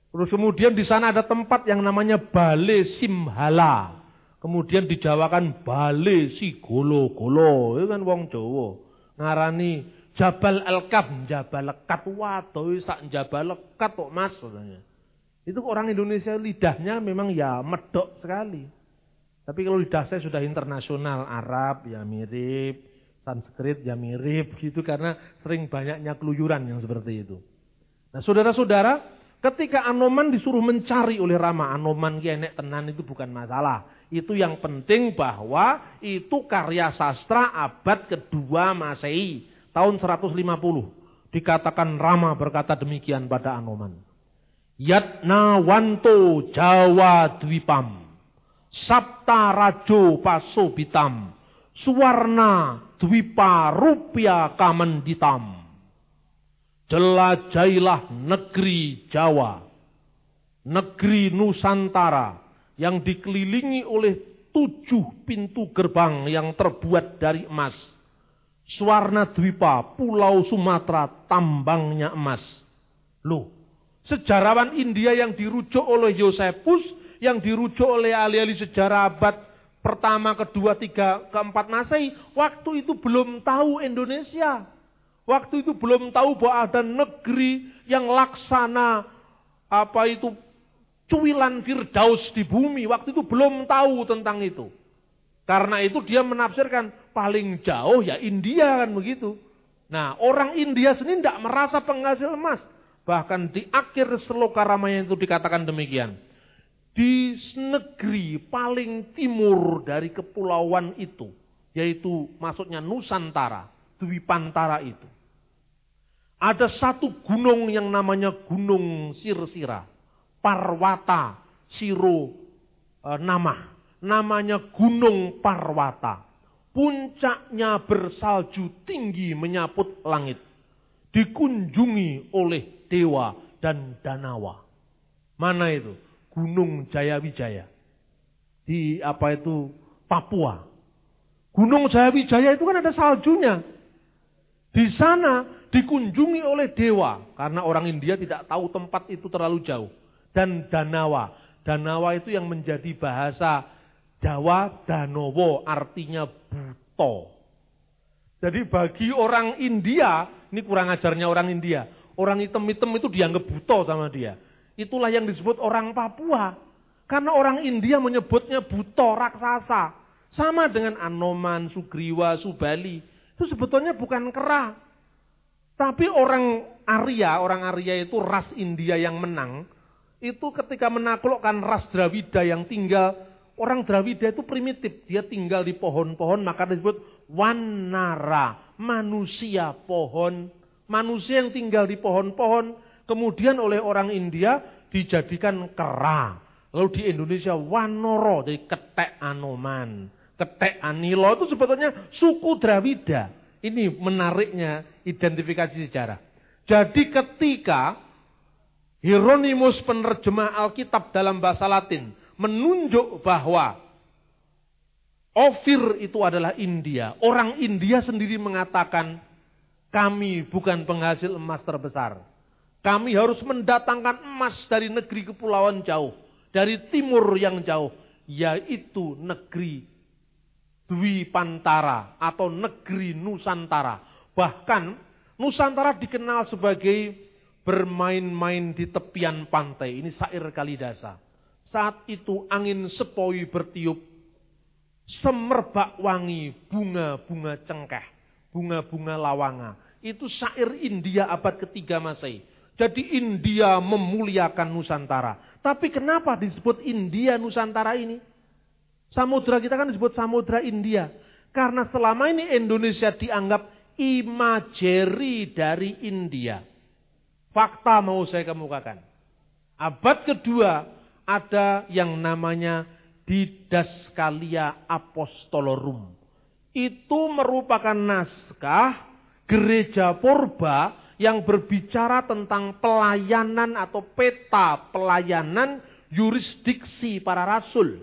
terus kemudian di sana ada tempat yang namanya Bale Simhala Kemudian dijawakan bale si golo-golo. Itu kan wong Jawa. Ngarani Jabal Al-Kab, Jabal Lekat. Waduh, sak Jabal Lekat kok mas. Katanya. Itu orang Indonesia lidahnya memang ya medok sekali. Tapi kalau lidah saya sudah internasional, Arab ya mirip, Sanskrit ya mirip [LAUGHS] gitu karena sering banyaknya keluyuran yang seperti itu. Nah saudara-saudara, ketika Anoman disuruh mencari oleh Rama, Anoman enek tenan itu bukan masalah. Itu yang penting bahwa itu karya sastra abad kedua Masehi, tahun 150. Dikatakan Rama berkata demikian pada Anoman. Yatna wanto Jawa Dwipam. Sabta Rajo Pasobitam. Suwarna Dwipa Rupya Kamenditam. Jelajailah negeri Jawa. Negeri Nusantara yang dikelilingi oleh tujuh pintu gerbang yang terbuat dari emas. Suwarna Dwipa, Pulau Sumatera, tambangnya emas. Loh, sejarawan India yang dirujuk oleh Yosefus, yang dirujuk oleh ahli-ahli sejarah abad pertama, kedua, tiga, keempat Masehi, waktu itu belum tahu Indonesia. Waktu itu belum tahu bahwa ada negeri yang laksana apa itu cuilan Firdaus di bumi. Waktu itu belum tahu tentang itu. Karena itu dia menafsirkan paling jauh ya India kan begitu. Nah orang India sendiri tidak merasa penghasil emas. Bahkan di akhir seloka Ramayana itu dikatakan demikian. Di negeri paling timur dari kepulauan itu. Yaitu maksudnya Nusantara. Dwipantara itu. Ada satu gunung yang namanya Gunung Sirsira. Parwata Siro e, nama. Namanya Gunung Parwata. Puncaknya bersalju tinggi menyaput langit. Dikunjungi oleh dewa dan danawa. Mana itu? Gunung Jayawijaya. Di apa itu? Papua. Gunung Jayawijaya itu kan ada saljunya. Di sana dikunjungi oleh dewa. Karena orang India tidak tahu tempat itu terlalu jauh dan Danawa. Danawa itu yang menjadi bahasa Jawa Danowo artinya buto. Jadi bagi orang India, ini kurang ajarnya orang India. Orang hitam-hitam itu dianggap buto sama dia. Itulah yang disebut orang Papua. Karena orang India menyebutnya buto, raksasa. Sama dengan Anoman, Sugriwa, Subali. Itu sebetulnya bukan kera. Tapi orang Arya, orang Arya itu ras India yang menang itu ketika menaklukkan ras Drawida yang tinggal, orang Drawida itu primitif, dia tinggal di pohon-pohon, maka disebut wanara, manusia pohon, manusia yang tinggal di pohon-pohon, kemudian oleh orang India dijadikan kera. Lalu di Indonesia wanoro, jadi ketek anoman, ketek anilo itu sebetulnya suku Drawida. Ini menariknya identifikasi sejarah. Jadi ketika Hieronymus penerjemah Alkitab dalam bahasa Latin menunjuk bahwa Ofir itu adalah India. Orang India sendiri mengatakan kami bukan penghasil emas terbesar. Kami harus mendatangkan emas dari negeri kepulauan jauh. Dari timur yang jauh. Yaitu negeri Dwi Pantara atau negeri Nusantara. Bahkan Nusantara dikenal sebagai bermain-main di tepian pantai. Ini sair Kalidasa. Saat itu angin sepoi bertiup. semerbak wangi, bunga-bunga cengkeh, bunga-bunga lawanga. Itu syair India abad ketiga Masehi. Jadi India memuliakan Nusantara. Tapi kenapa disebut India Nusantara ini? Samudra kita kan disebut Samudra India. Karena selama ini Indonesia dianggap imajeri dari India. Fakta mau saya kemukakan. Abad kedua ada yang namanya Didaskalia Apostolorum. Itu merupakan naskah gereja purba yang berbicara tentang pelayanan atau peta pelayanan yurisdiksi para rasul.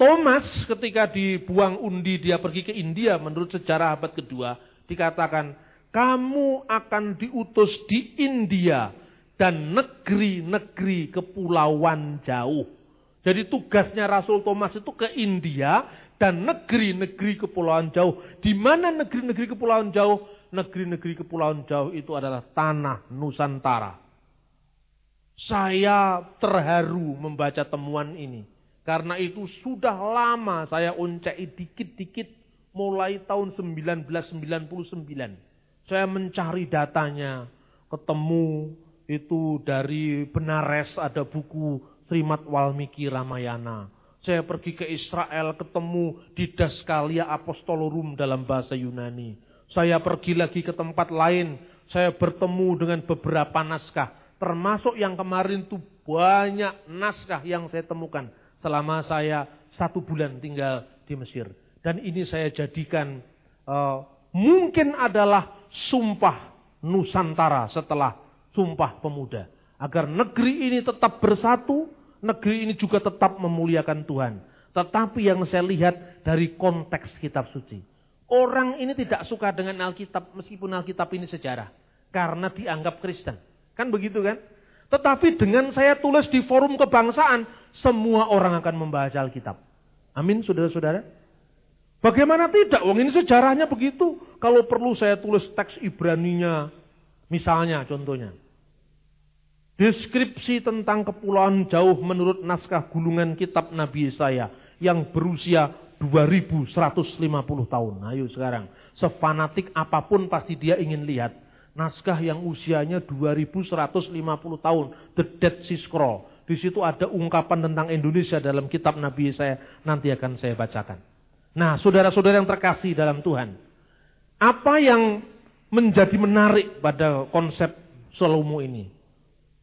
Thomas ketika dibuang undi dia pergi ke India menurut sejarah abad kedua dikatakan kamu akan diutus di India dan negeri-negeri kepulauan jauh. Jadi tugasnya Rasul Thomas itu ke India dan negeri-negeri kepulauan jauh. Di mana negeri-negeri kepulauan jauh? Negeri-negeri kepulauan jauh itu adalah tanah Nusantara. Saya terharu membaca temuan ini. Karena itu sudah lama saya uncai dikit-dikit mulai tahun 1999. Saya mencari datanya, ketemu itu dari Benares ada buku Srimat Walmiki Ramayana. Saya pergi ke Israel ketemu di Daskalia Apostolorum dalam bahasa Yunani. Saya pergi lagi ke tempat lain, saya bertemu dengan beberapa naskah. Termasuk yang kemarin itu banyak naskah yang saya temukan selama saya satu bulan tinggal di Mesir. Dan ini saya jadikan uh, mungkin adalah sumpah Nusantara setelah sumpah pemuda. Agar negeri ini tetap bersatu, negeri ini juga tetap memuliakan Tuhan. Tetapi yang saya lihat dari konteks kitab suci. Orang ini tidak suka dengan Alkitab meskipun Alkitab ini sejarah. Karena dianggap Kristen. Kan begitu kan? Tetapi dengan saya tulis di forum kebangsaan, semua orang akan membaca Alkitab. Amin, saudara-saudara. Bagaimana tidak? Wong ini sejarahnya begitu. Kalau perlu saya tulis teks Ibraninya, misalnya contohnya. Deskripsi tentang kepulauan jauh menurut naskah gulungan kitab Nabi Yesaya yang berusia 2150 tahun. Ayo sekarang, sefanatik apa pun pasti dia ingin lihat naskah yang usianya 2150 tahun, The Dead Sea Scroll. Di situ ada ungkapan tentang Indonesia dalam kitab Nabi saya nanti akan saya bacakan. Nah, saudara-saudara yang terkasih dalam Tuhan, apa yang menjadi menarik pada konsep Salomo ini?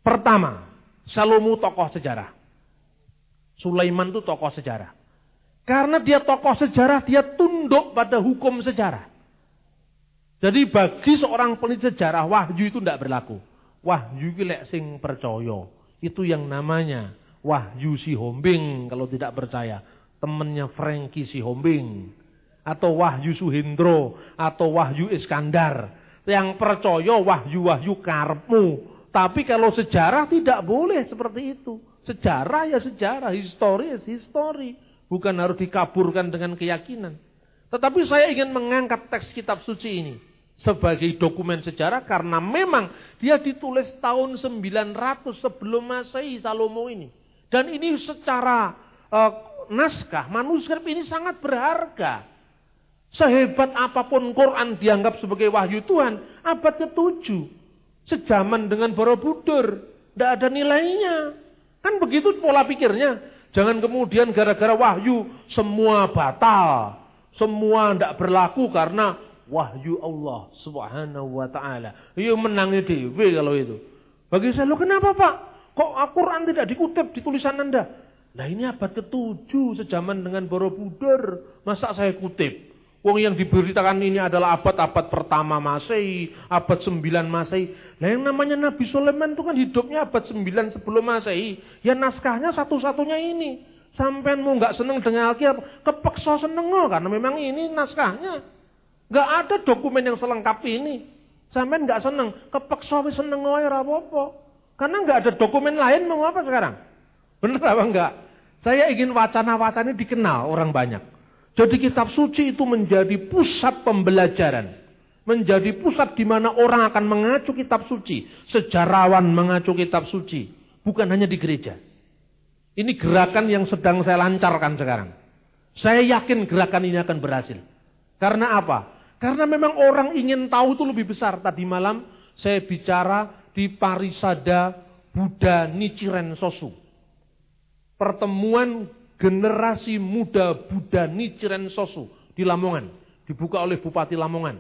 Pertama, Salomo tokoh sejarah. Sulaiman itu tokoh sejarah. Karena dia tokoh sejarah, dia tunduk pada hukum sejarah. Jadi bagi seorang peneliti sejarah wahyu itu tidak berlaku. Wahyu itu lek sing percaya. Itu yang namanya wahyu si Hombing kalau tidak percaya. Temennya Frankie si Hombing. Atau wahyu Suhendro. Atau wahyu Iskandar. Yang percaya wahyu-wahyu karmu. Tapi kalau sejarah tidak boleh seperti itu. Sejarah ya sejarah, histori ya histori. Bukan harus dikaburkan dengan keyakinan. Tetapi saya ingin mengangkat teks kitab suci ini sebagai dokumen sejarah karena memang dia ditulis tahun 900 sebelum Masehi Salomo ini. Dan ini secara uh, naskah, manuskrip ini sangat berharga. Sehebat apa pun Quran dianggap sebagai wahyu Tuhan, abad ke-7. Sejaman dengan Borobudur, tidak ada nilainya. Kan begitu pola pikirnya. Jangan kemudian gara-gara wahyu semua batal. Semua tidak berlaku karena wahyu Allah subhanahu wa ta'ala. Iya menangi dewe kalau itu. Bagi saya, lo kenapa pak? Kok Al-Quran tidak dikutip di tulisan anda? Nah ini abad ke-7 sejaman dengan Borobudur. Masa saya kutip? Wong yang diberitakan ini adalah abad-abad pertama Masehi, abad 9 Masehi. Nah yang namanya Nabi Sulaiman itu kan hidupnya abad 9 sebelum Masehi. Ya naskahnya satu-satunya ini. Sampai mau nggak seneng dengan Alkitab, kepeksa seneng karena memang ini naskahnya. Nggak ada dokumen yang selengkap ini. Sampai nggak seneng, kepeksa seneng wae apa-apa. Karena nggak ada dokumen lain mau apa sekarang? Benar apa enggak? Saya ingin wacana-wacana dikenal orang banyak. Jadi kitab suci itu menjadi pusat pembelajaran. Menjadi pusat di mana orang akan mengacu kitab suci. Sejarawan mengacu kitab suci. Bukan hanya di gereja. Ini gerakan yang sedang saya lancarkan sekarang. Saya yakin gerakan ini akan berhasil. Karena apa? Karena memang orang ingin tahu itu lebih besar. Tadi malam saya bicara di Parisada Buddha Nichiren Sosu. Pertemuan generasi muda Buddha Nichiren Sosu di Lamongan. Dibuka oleh Bupati Lamongan.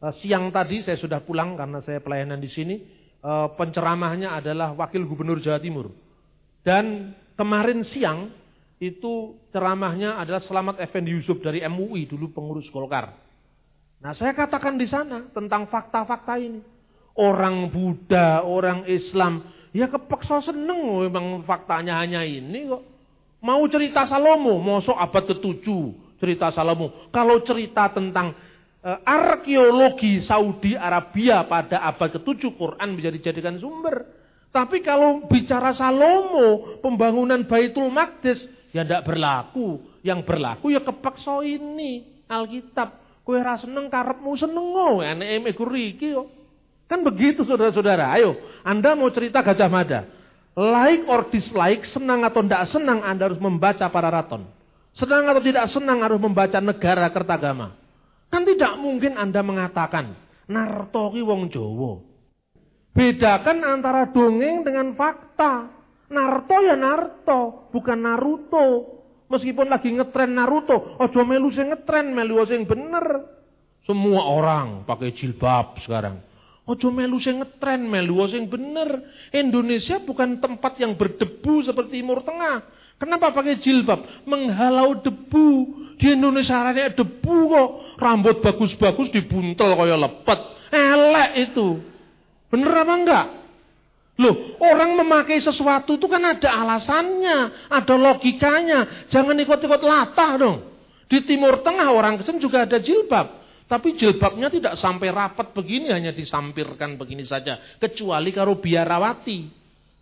Eh, siang tadi saya sudah pulang karena saya pelayanan di sini. Eh, penceramahnya adalah Wakil Gubernur Jawa Timur. Dan kemarin siang itu ceramahnya adalah Selamat Effendi Yusuf dari MUI, dulu pengurus Golkar. Nah saya katakan di sana tentang fakta-fakta ini. Orang Buddha, orang Islam, ya kepeksa seneng memang faktanya hanya ini kok. Mau cerita Salomo, mosok abad ke-7 cerita Salomo. Kalau cerita tentang uh, arkeologi Saudi Arabia pada abad ke-7 Quran bisa dijadikan sumber. Tapi kalau bicara Salomo, pembangunan Baitul Maqdis, ya tidak berlaku. Yang berlaku ya kepeksa ini Alkitab. Kue rasa seneng karepmu seneng oh, enek iku riki kok. Kan begitu saudara-saudara. Ayo, Anda mau cerita Gajah Mada. Like or dislike, senang atau tidak senang Anda harus membaca para raton. Senang atau tidak senang harus membaca negara Kertagama. Kan tidak mungkin Anda mengatakan, Narto ki wong Jawa. Bedakan antara dongeng dengan fakta. Narto ya Narto, bukan Naruto. Meskipun lagi ngetren Naruto, ojo melu sing ngetren, melu sing bener. Semua orang pakai jilbab sekarang. Ojo melu sing ngetren, melu sing bener. Indonesia bukan tempat yang berdebu seperti Timur Tengah. Kenapa pakai jilbab? Menghalau debu. Di Indonesia ada debu kok. Rambut bagus-bagus dibuntel kaya lepet. Elek itu. Bener apa enggak? Loh, orang memakai sesuatu itu kan ada alasannya, ada logikanya. Jangan ikut-ikut latah dong. Di Timur Tengah orang kesen juga ada jilbab. Tapi jilbabnya tidak sampai rapat begini, hanya disampirkan begini saja. Kecuali kalau biarawati.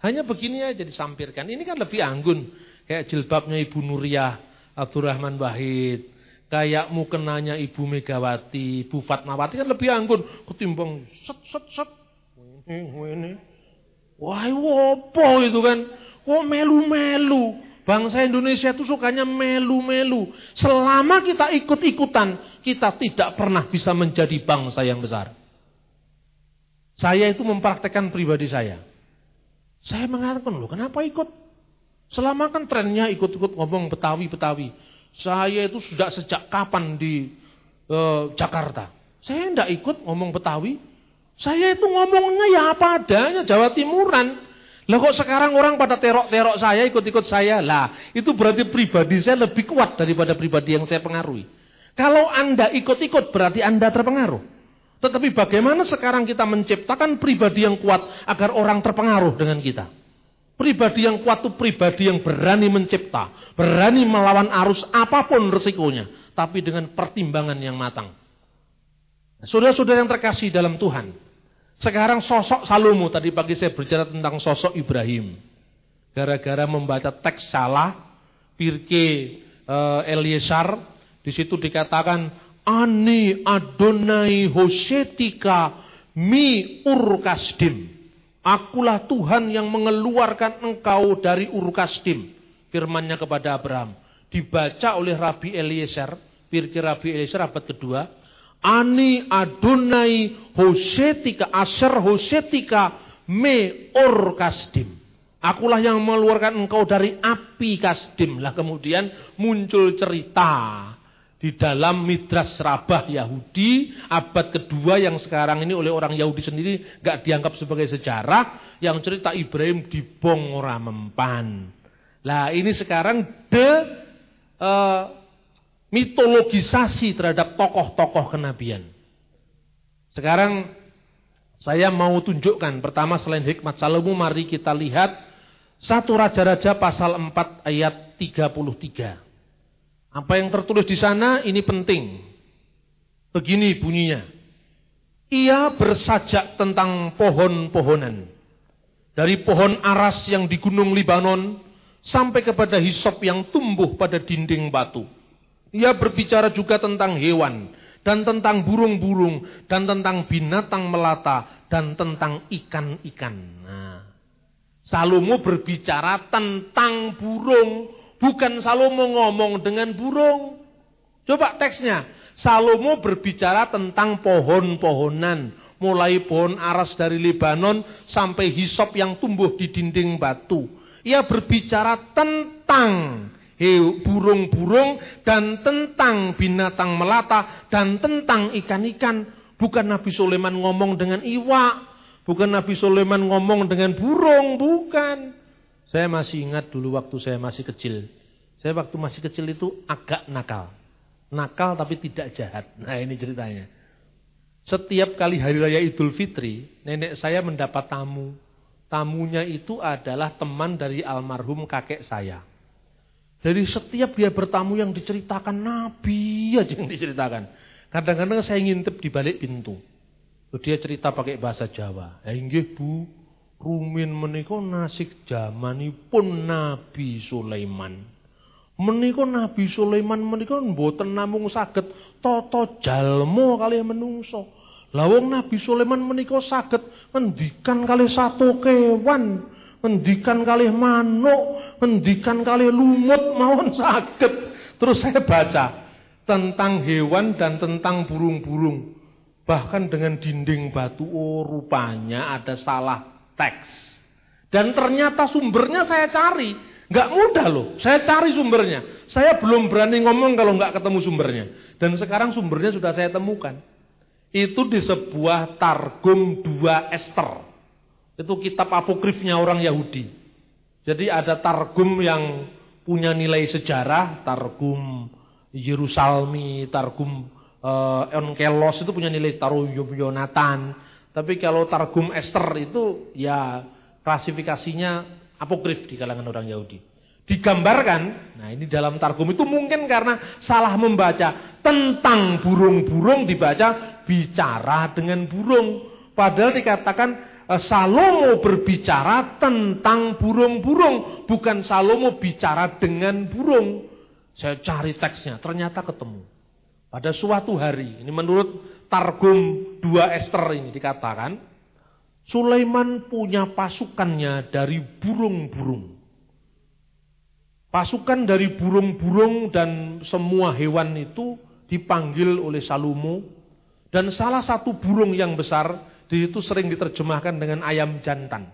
Hanya begini aja disampirkan. Ini kan lebih anggun. Kayak jilbabnya Ibu Nuriyah Abdurrahman Wahid. Kayak mukenanya Ibu Megawati, Ibu Fatmawati kan lebih anggun. Ketimbang set set set. Wah, wopo itu kan? Kok melu-melu? Bangsa Indonesia itu sukanya melu-melu. Selama kita ikut-ikutan, kita tidak pernah bisa menjadi bangsa yang besar. Saya itu mempraktekkan pribadi saya. Saya mengatakan, loh kenapa ikut? Selama kan trennya ikut-ikut ngomong Betawi-Betawi. Saya itu sudah sejak kapan di uh, Jakarta. Saya tidak ikut ngomong Betawi. Saya itu ngomongnya ya apa adanya, Jawa Timuran. Lah kok sekarang orang pada terok-terok saya, ikut-ikut saya. Lah, itu berarti pribadi saya lebih kuat daripada pribadi yang saya pengaruhi. Kalau Anda ikut-ikut berarti Anda terpengaruh. Tetapi bagaimana sekarang kita menciptakan pribadi yang kuat agar orang terpengaruh dengan kita? Pribadi yang kuat itu pribadi yang berani mencipta, berani melawan arus apa pun resikonya, tapi dengan pertimbangan yang matang. Saudara-saudara yang terkasih dalam Tuhan, sekarang sosok Salomo, tadi pagi saya berbicara tentang sosok Ibrahim. Gara-gara membaca teks salah, Pirke uh, Eliesar, di situ dikatakan, Ani Adonai Hosetika mi urkasdim. Akulah Tuhan yang mengeluarkan engkau dari urkasdim. Firmannya kepada Abraham. Dibaca oleh Rabi Eliezer, Pirke Rabi Eliezer abad kedua. Ani Adonai Hosetika Asher Hosetika me or kasdim. Akulah yang mengeluarkan engkau dari api kasdim. Lah kemudian muncul cerita di dalam Midras Rabah Yahudi abad kedua yang sekarang ini oleh orang Yahudi sendiri gak dianggap sebagai sejarah yang cerita Ibrahim dibong mempan. Lah ini sekarang de uh, mitologisasi terhadap tokoh-tokoh kenabian. Sekarang saya mau tunjukkan pertama selain hikmat Salomo mari kita lihat satu raja-raja pasal 4 ayat 33. Apa yang tertulis di sana ini penting. Begini bunyinya. Ia bersajak tentang pohon-pohonan. Dari pohon aras yang di gunung Libanon sampai kepada hisop yang tumbuh pada dinding batu ia berbicara juga tentang hewan dan tentang burung-burung dan tentang binatang melata dan tentang ikan-ikan. Nah, Salomo berbicara tentang burung, Bukan Salomo ngomong dengan burung. Coba teksnya. Salomo berbicara tentang pohon-pohonan. Mulai pohon aras dari Lebanon sampai hisop yang tumbuh di dinding batu. Ia berbicara tentang burung-burung dan tentang binatang melata dan tentang ikan-ikan. Bukan Nabi Sulaiman ngomong dengan iwak. Bukan Nabi Sulaiman ngomong dengan burung. Bukan. Saya masih ingat dulu waktu saya masih kecil. Saya waktu masih kecil itu agak nakal. Nakal tapi tidak jahat. Nah ini ceritanya. Setiap kali hari raya Idul Fitri, nenek saya mendapat tamu. Tamunya itu adalah teman dari almarhum kakek saya. Jadi setiap dia bertamu yang diceritakan Nabi aja yang diceritakan. Kadang-kadang saya ngintip di balik pintu. Dia cerita pakai bahasa Jawa. Ya inggih Bu, rumin menika nasik zamanipun Nabi Sulaiman. Menika Nabi Sulaiman menika mboten namung saged tata jalma kaliyan menungso. Lah wong Nabi Sulaiman menika saged ngendikan kali satu kewan, ngendikan kali manuk, ngendikan kali lumut [LAUGHS] mawon saged. Terus saya baca tentang hewan dan tentang burung-burung. Bahkan dengan dinding batu, oh rupanya ada salah teks. Dan ternyata sumbernya saya cari. Nggak mudah loh, saya cari sumbernya. Saya belum berani ngomong kalau nggak ketemu sumbernya. Dan sekarang sumbernya sudah saya temukan. Itu di sebuah Targum 2 Esther. Itu kitab apokrifnya orang Yahudi. Jadi ada Targum yang punya nilai sejarah, Targum Yerusalmi, Targum uh, Onkelos itu punya nilai Targum Yonatan, tapi kalau Targum Esther itu ya klasifikasinya apokrif di kalangan orang Yahudi. Digambarkan, nah ini dalam Targum itu mungkin karena salah membaca tentang burung-burung dibaca bicara dengan burung. Padahal dikatakan Salomo berbicara tentang burung-burung, bukan Salomo bicara dengan burung. Saya cari teksnya, ternyata ketemu. Pada suatu hari, ini menurut Targum 2 Esther ini dikatakan, Sulaiman punya pasukannya dari burung-burung. Pasukan dari burung-burung dan semua hewan itu dipanggil oleh Salomo. Dan salah satu burung yang besar, di itu sering diterjemahkan dengan ayam jantan.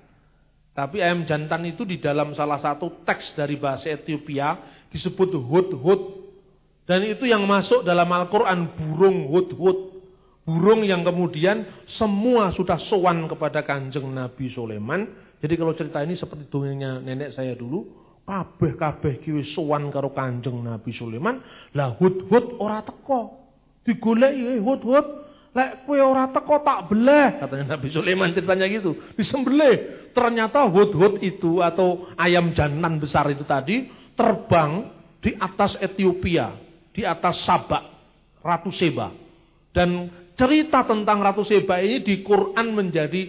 Tapi ayam jantan itu di dalam salah satu teks dari bahasa Ethiopia disebut hud-hud. Dan itu yang masuk dalam Al-Quran burung hud-hud. Burung yang kemudian semua sudah sowan kepada kanjeng Nabi Sulaiman. Jadi kalau cerita ini seperti dongengnya nenek saya dulu. Kabeh-kabeh kiwi sowan karo kanjeng Nabi Sulaiman. Lah hud-hud ora teko. Digoleki hud-hud. Lek kue ora teko tak beleh. Katanya Nabi Sulaiman ceritanya gitu. Disembelih. Ternyata hud-hud itu atau ayam jantan besar itu tadi. Terbang di atas Ethiopia. Di atas Sabak. Ratu Seba. Dan cerita tentang Ratu Seba ini di Quran menjadi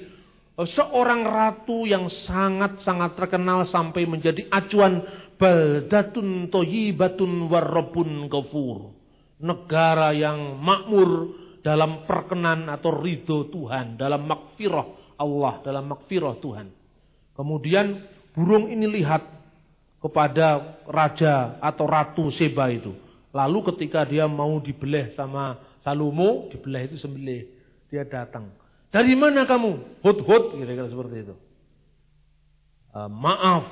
eh, seorang ratu yang sangat-sangat terkenal sampai menjadi acuan baldatun toyibatun warrobun gafur. Negara yang makmur dalam perkenan atau ridho Tuhan, dalam makfirah Allah, dalam makfirah Tuhan. Kemudian burung ini lihat kepada raja atau ratu Seba itu. Lalu ketika dia mau dibeleh sama Salomo dibelah itu sembelih. Dia datang. Dari mana kamu? Hud-hud kira-kira seperti itu. Uh, maaf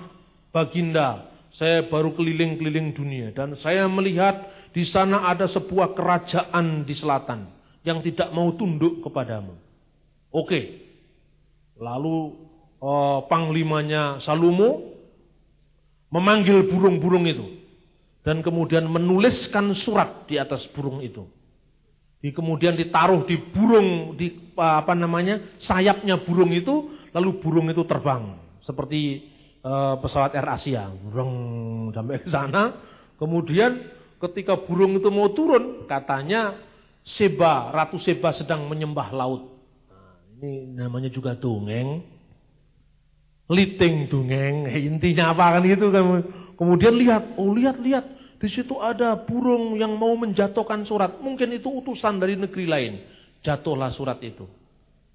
Baginda, saya baru keliling-keliling dunia dan saya melihat di sana ada sebuah kerajaan di selatan yang tidak mau tunduk kepadamu. Oke. Lalu uh, panglimanya Salomo memanggil burung-burung itu dan kemudian menuliskan surat di atas burung itu. Di, kemudian ditaruh di burung di apa namanya sayapnya burung itu lalu burung itu terbang seperti uh, pesawat Air Asia burung sampai ke sana kemudian ketika burung itu mau turun katanya Seba Ratu Seba sedang menyembah laut nah, ini namanya juga dongeng liting dongeng intinya apa kan itu kemudian lihat oh lihat lihat di situ ada burung yang mau menjatuhkan surat. Mungkin itu utusan dari negeri lain. Jatuhlah surat itu.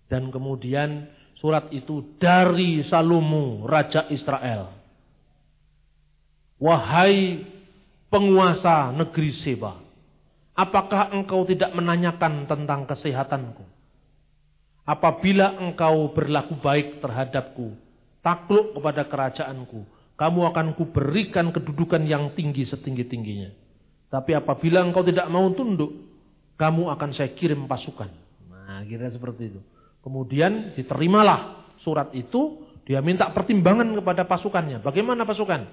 Dan kemudian surat itu dari Salomo, Raja Israel. Wahai penguasa negeri Seba, apakah engkau tidak menanyakan tentang kesehatanku? Apabila engkau berlaku baik terhadapku, takluk kepada kerajaanku, kamu akan kuberikan kedudukan yang tinggi setinggi-tingginya. Tapi apabila engkau tidak mau tunduk, kamu akan saya kirim pasukan. Nah, kira seperti itu. Kemudian diterimalah surat itu, dia minta pertimbangan kepada pasukannya. Bagaimana pasukan?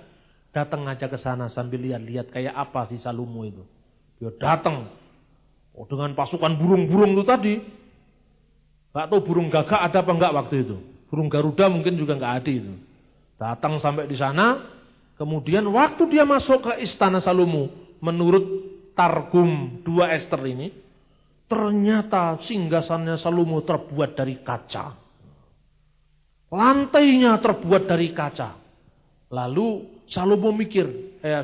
Datang aja ke sana sambil lihat-lihat kayak apa si Salomo itu. Dia datang oh, dengan pasukan burung-burung itu tadi. Gak tahu burung gagak ada apa enggak waktu itu. Burung Garuda mungkin juga enggak ada itu. Datang sampai di sana, kemudian waktu dia masuk ke istana Salomo, menurut Targum dua Esther ini, ternyata singgasannya Salomo terbuat dari kaca. Lantainya terbuat dari kaca. Lalu Salomo mikir, eh,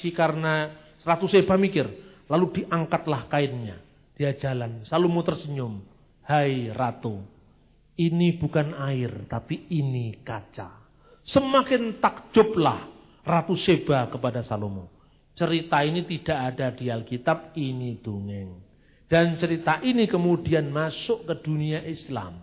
si karena Ratu Seba mikir, lalu diangkatlah kainnya. Dia jalan, Salomo tersenyum. Hai Ratu, ini bukan air, tapi ini kaca. Semakin takjublah Ratu Seba kepada Salomo. Cerita ini tidak ada di Alkitab, ini dongeng. Dan cerita ini kemudian masuk ke dunia Islam.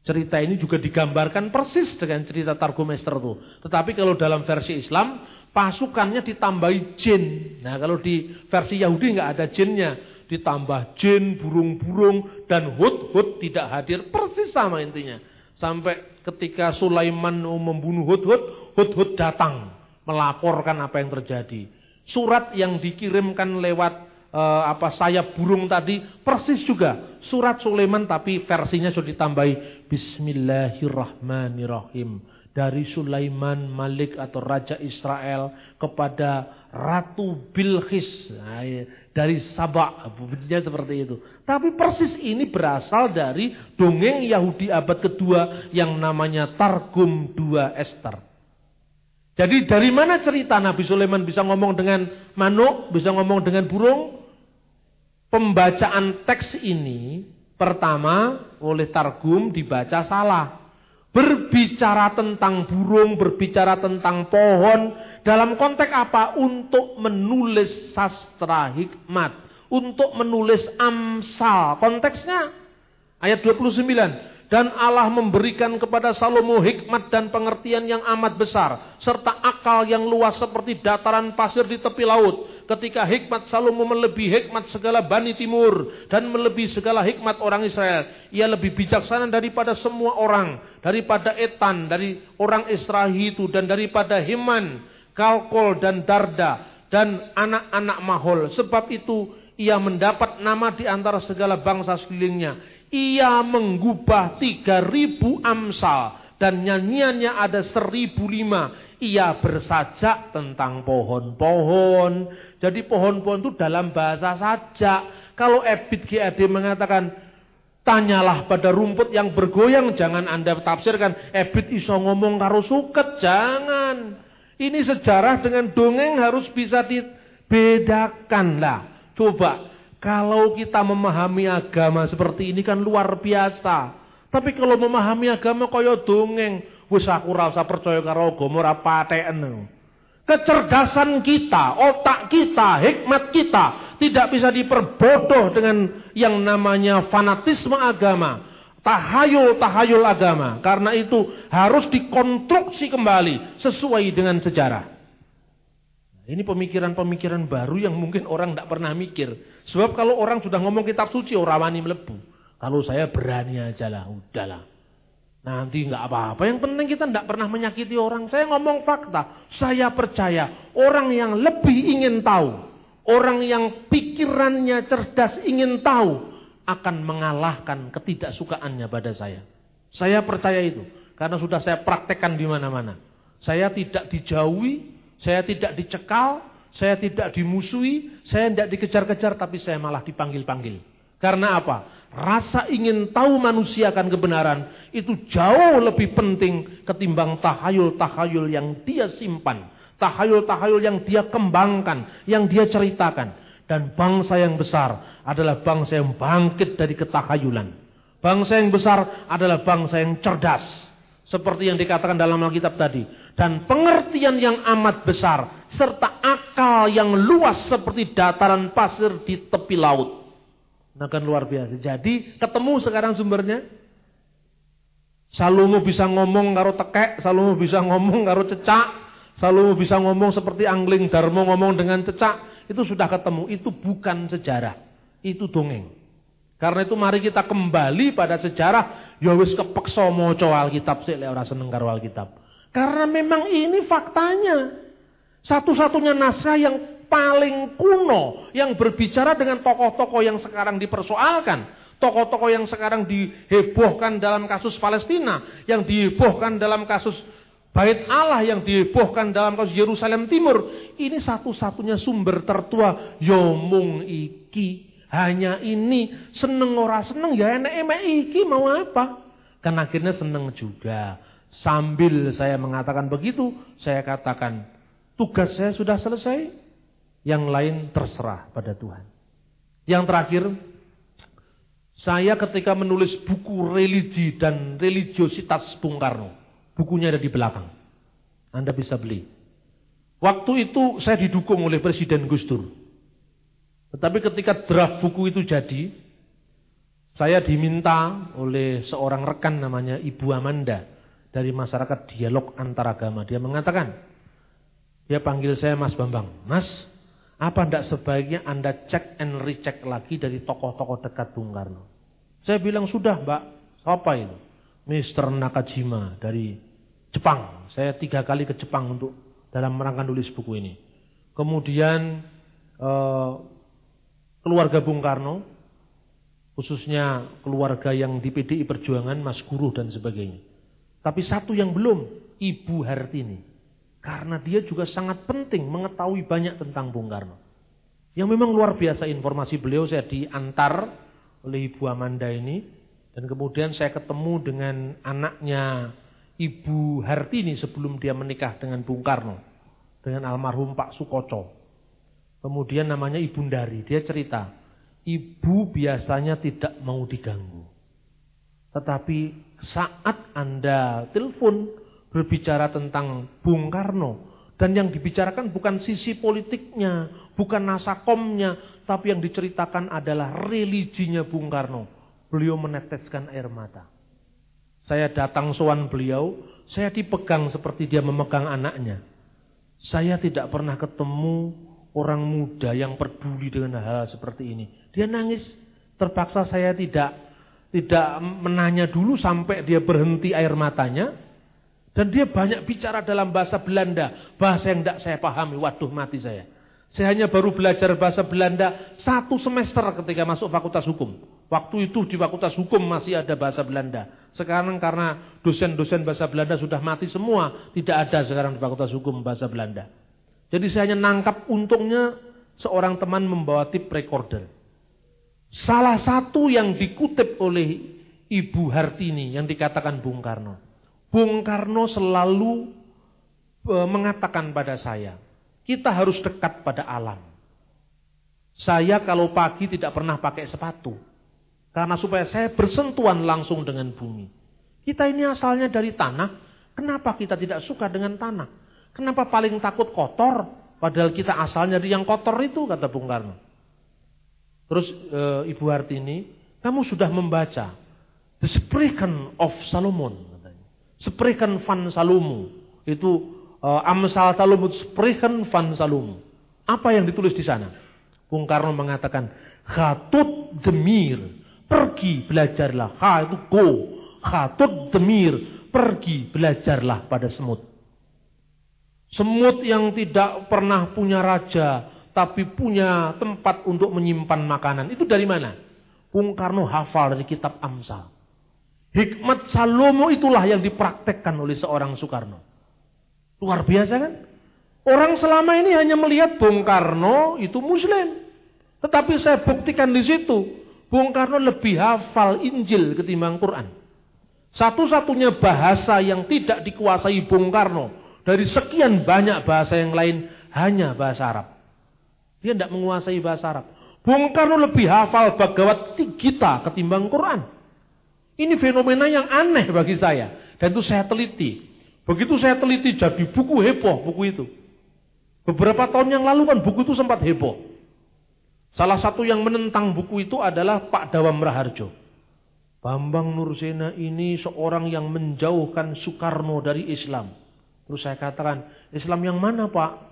Cerita ini juga digambarkan persis dengan cerita Targum Esther itu. Tetapi kalau dalam versi Islam, pasukannya ditambahi jin. Nah kalau di versi Yahudi nggak ada jinnya. Ditambah jin, burung-burung, dan hud-hud tidak hadir. Persis sama intinya. Sampai ketika Sulaiman membunuh Hud-Hud, Hud-Hud datang melaporkan apa yang terjadi. Surat yang dikirimkan lewat uh, apa sayap burung tadi persis juga surat Sulaiman tapi versinya sudah ditambahi Bismillahirrahmanirrahim dari Sulaiman Malik atau Raja Israel kepada Ratu Bilqis nah, iya. dari Sabak, bunyinya seperti itu. Tapi persis ini berasal dari dongeng Yahudi abad kedua yang namanya Targum dua Esther. Jadi dari mana cerita Nabi Sulaiman bisa ngomong dengan manuk, bisa ngomong dengan burung? Pembacaan teks ini pertama oleh Targum dibaca salah. Berbicara tentang burung, berbicara tentang pohon, dalam konteks apa? Untuk menulis sastra hikmat. Untuk menulis amsal. Konteksnya ayat 29. Dan Allah memberikan kepada Salomo hikmat dan pengertian yang amat besar. Serta akal yang luas seperti dataran pasir di tepi laut. Ketika hikmat Salomo melebihi hikmat segala Bani Timur. Dan melebihi segala hikmat orang Israel. Ia lebih bijaksana daripada semua orang. Daripada Etan, dari orang Israel itu. Dan daripada Himan Kalkol dan Darda dan anak-anak Mahol. Sebab itu ia mendapat nama di antara segala bangsa sekelilingnya. Ia menggubah tiga ribu amsal dan nyanyiannya ada seribu lima. Ia bersajak tentang pohon-pohon. Jadi pohon-pohon itu dalam bahasa sajak. Kalau Ebit GAD mengatakan, tanyalah pada rumput yang bergoyang. Jangan anda tafsirkan, Ebit iso ngomong karo suket. Jangan. Ini sejarah dengan dongeng harus bisa dibedakan lah. Coba, kalau kita memahami agama seperti ini kan luar biasa. Tapi kalau memahami agama kaya dongeng, wis aku ora usah percaya karo agama ora paten. Kecerdasan kita, otak kita, hikmat kita tidak bisa diperbodoh dengan yang namanya fanatisme agama tahayul-tahayul agama. Karena itu harus dikonstruksi kembali sesuai dengan sejarah. Ini pemikiran-pemikiran baru yang mungkin orang tidak pernah mikir. Sebab kalau orang sudah ngomong kitab suci, orang wani melebu. Kalau saya berani aja lah, udahlah. Nanti nggak apa-apa. Yang penting kita tidak pernah menyakiti orang. Saya ngomong fakta. Saya percaya orang yang lebih ingin tahu, orang yang pikirannya cerdas ingin tahu, akan mengalahkan ketidaksukaannya pada saya. Saya percaya itu karena sudah saya praktekkan di mana-mana. Saya tidak dijauhi, saya tidak dicekal, saya tidak dimusuhi, saya tidak dikejar-kejar tapi saya malah dipanggil-panggil. Karena apa? Rasa ingin tahu manusia akan kebenaran itu jauh lebih penting ketimbang tahayul-tahayul yang dia simpan. Tahayul-tahayul yang dia kembangkan, yang dia ceritakan. Dan bangsa yang besar adalah bangsa yang bangkit dari ketahayulan. Bangsa yang besar adalah bangsa yang cerdas. Seperti yang dikatakan dalam Alkitab tadi. Dan pengertian yang amat besar. Serta akal yang luas seperti dataran pasir di tepi laut. Nah kan luar biasa. Jadi ketemu sekarang sumbernya. Salomo bisa ngomong karo tekek. Salomo bisa ngomong karo cecak. Salomo bisa ngomong seperti angling Darmo ngomong dengan cecak. Itu sudah ketemu. Itu bukan sejarah. Itu dongeng. Karena itu mari kita kembali pada sejarah Ya wis kepeksa maca Alkitab sik lek seneng karo Alkitab. Karena memang ini faktanya. Satu-satunya naskah yang paling kuno yang berbicara dengan tokoh-tokoh yang sekarang dipersoalkan. Tokoh-tokoh yang sekarang dihebohkan dalam kasus Palestina, yang dihebohkan dalam kasus Bait Allah yang dihebohkan dalam kasus Yerusalem Timur. Ini satu-satunya sumber tertua Yomung iki. Hanya ini seneng ora seneng ya enak iki mau apa? Kan akhirnya seneng juga. Sambil saya mengatakan begitu, saya katakan tugas saya sudah selesai. Yang lain terserah pada Tuhan. Yang terakhir, saya ketika menulis buku religi dan religiositas Bung Karno, bukunya ada di belakang. Anda bisa beli. Waktu itu saya didukung oleh Presiden Gus Dur. Tetapi ketika draft buku itu jadi, saya diminta oleh seorang rekan namanya Ibu Amanda dari masyarakat dialog antaragama. Dia mengatakan, dia panggil saya Mas Bambang. Mas, apa tidak sebaiknya Anda cek and recheck lagi dari tokoh-tokoh dekat Bung Karno? Saya bilang, sudah mbak. Siapa itu? Mr. Nakajima dari Jepang. Saya tiga kali ke Jepang untuk dalam rangka nulis buku ini. Kemudian eh, keluarga Bung Karno, khususnya keluarga yang di PDI Perjuangan, Mas Guru dan sebagainya. Tapi satu yang belum, Ibu Hartini. Karena dia juga sangat penting mengetahui banyak tentang Bung Karno. Yang memang luar biasa informasi beliau saya diantar oleh Ibu Amanda ini. Dan kemudian saya ketemu dengan anaknya Ibu Hartini sebelum dia menikah dengan Bung Karno. Dengan almarhum Pak Sukoco. Kemudian namanya Ibu Dari. Dia cerita, ibu biasanya tidak mau diganggu. Tetapi saat Anda telepon berbicara tentang Bung Karno. Dan yang dibicarakan bukan sisi politiknya, bukan nasakomnya, tapi yang diceritakan adalah religinya Bung Karno. Beliau meneteskan air mata. Saya datang sowan beliau, saya dipegang seperti dia memegang anaknya. Saya tidak pernah ketemu orang muda yang peduli dengan hal, -hal seperti ini. Dia nangis. Terpaksa saya tidak tidak menanya dulu sampai dia berhenti air matanya. Dan dia banyak bicara dalam bahasa Belanda. Bahasa yang tidak saya pahami. Waduh mati saya. Saya hanya baru belajar bahasa Belanda satu semester ketika masuk fakultas hukum. Waktu itu di fakultas hukum masih ada bahasa Belanda. Sekarang karena dosen-dosen bahasa Belanda sudah mati semua. Tidak ada sekarang di fakultas hukum bahasa Belanda. Jadi saya hanya nangkap untungnya seorang teman membawa tip recorder. Salah satu yang dikutip oleh Ibu Hartini yang dikatakan Bung Karno. Bung Karno selalu e, mengatakan pada saya, kita harus dekat pada alam. Saya kalau pagi tidak pernah pakai sepatu. Karena supaya saya bersentuhan langsung dengan bumi. Kita ini asalnya dari tanah, kenapa kita tidak suka dengan tanah? Kenapa paling takut kotor? Padahal kita asalnya dari yang kotor itu, kata Bung Karno. Terus e, Ibu Hartini, kamu sudah membaca The Spreken of Salomon. Katanya. Spreken van Salomo. Itu e, Amsal Salomo, Spreken van Salomo. Apa yang ditulis di sana? Bung Karno mengatakan, Khatut demir, pergi belajarlah. Ha itu go. Khatut demir, pergi belajarlah pada semut. Semut yang tidak pernah punya raja, tapi punya tempat untuk menyimpan makanan. Itu dari mana? Bung Karno hafal dari kitab Amsal. Hikmat Salomo itulah yang dipraktekkan oleh seorang Soekarno. Luar biasa kan? Orang selama ini hanya melihat Bung Karno itu muslim. Tetapi saya buktikan di situ. Bung Karno lebih hafal Injil ketimbang Quran. Satu-satunya bahasa yang tidak dikuasai Bung Karno dari sekian banyak bahasa yang lain hanya bahasa Arab. Dia tidak menguasai bahasa Arab. Bung Karno lebih hafal Bhagavad Gita ketimbang Quran. Ini fenomena yang aneh bagi saya. Dan itu saya teliti. Begitu saya teliti jadi buku heboh buku itu. Beberapa tahun yang lalu kan buku itu sempat heboh. Salah satu yang menentang buku itu adalah Pak Dawam Raharjo. Bambang Nursena ini seorang yang menjauhkan Soekarno dari Islam. Terus saya katakan, Islam yang mana Pak?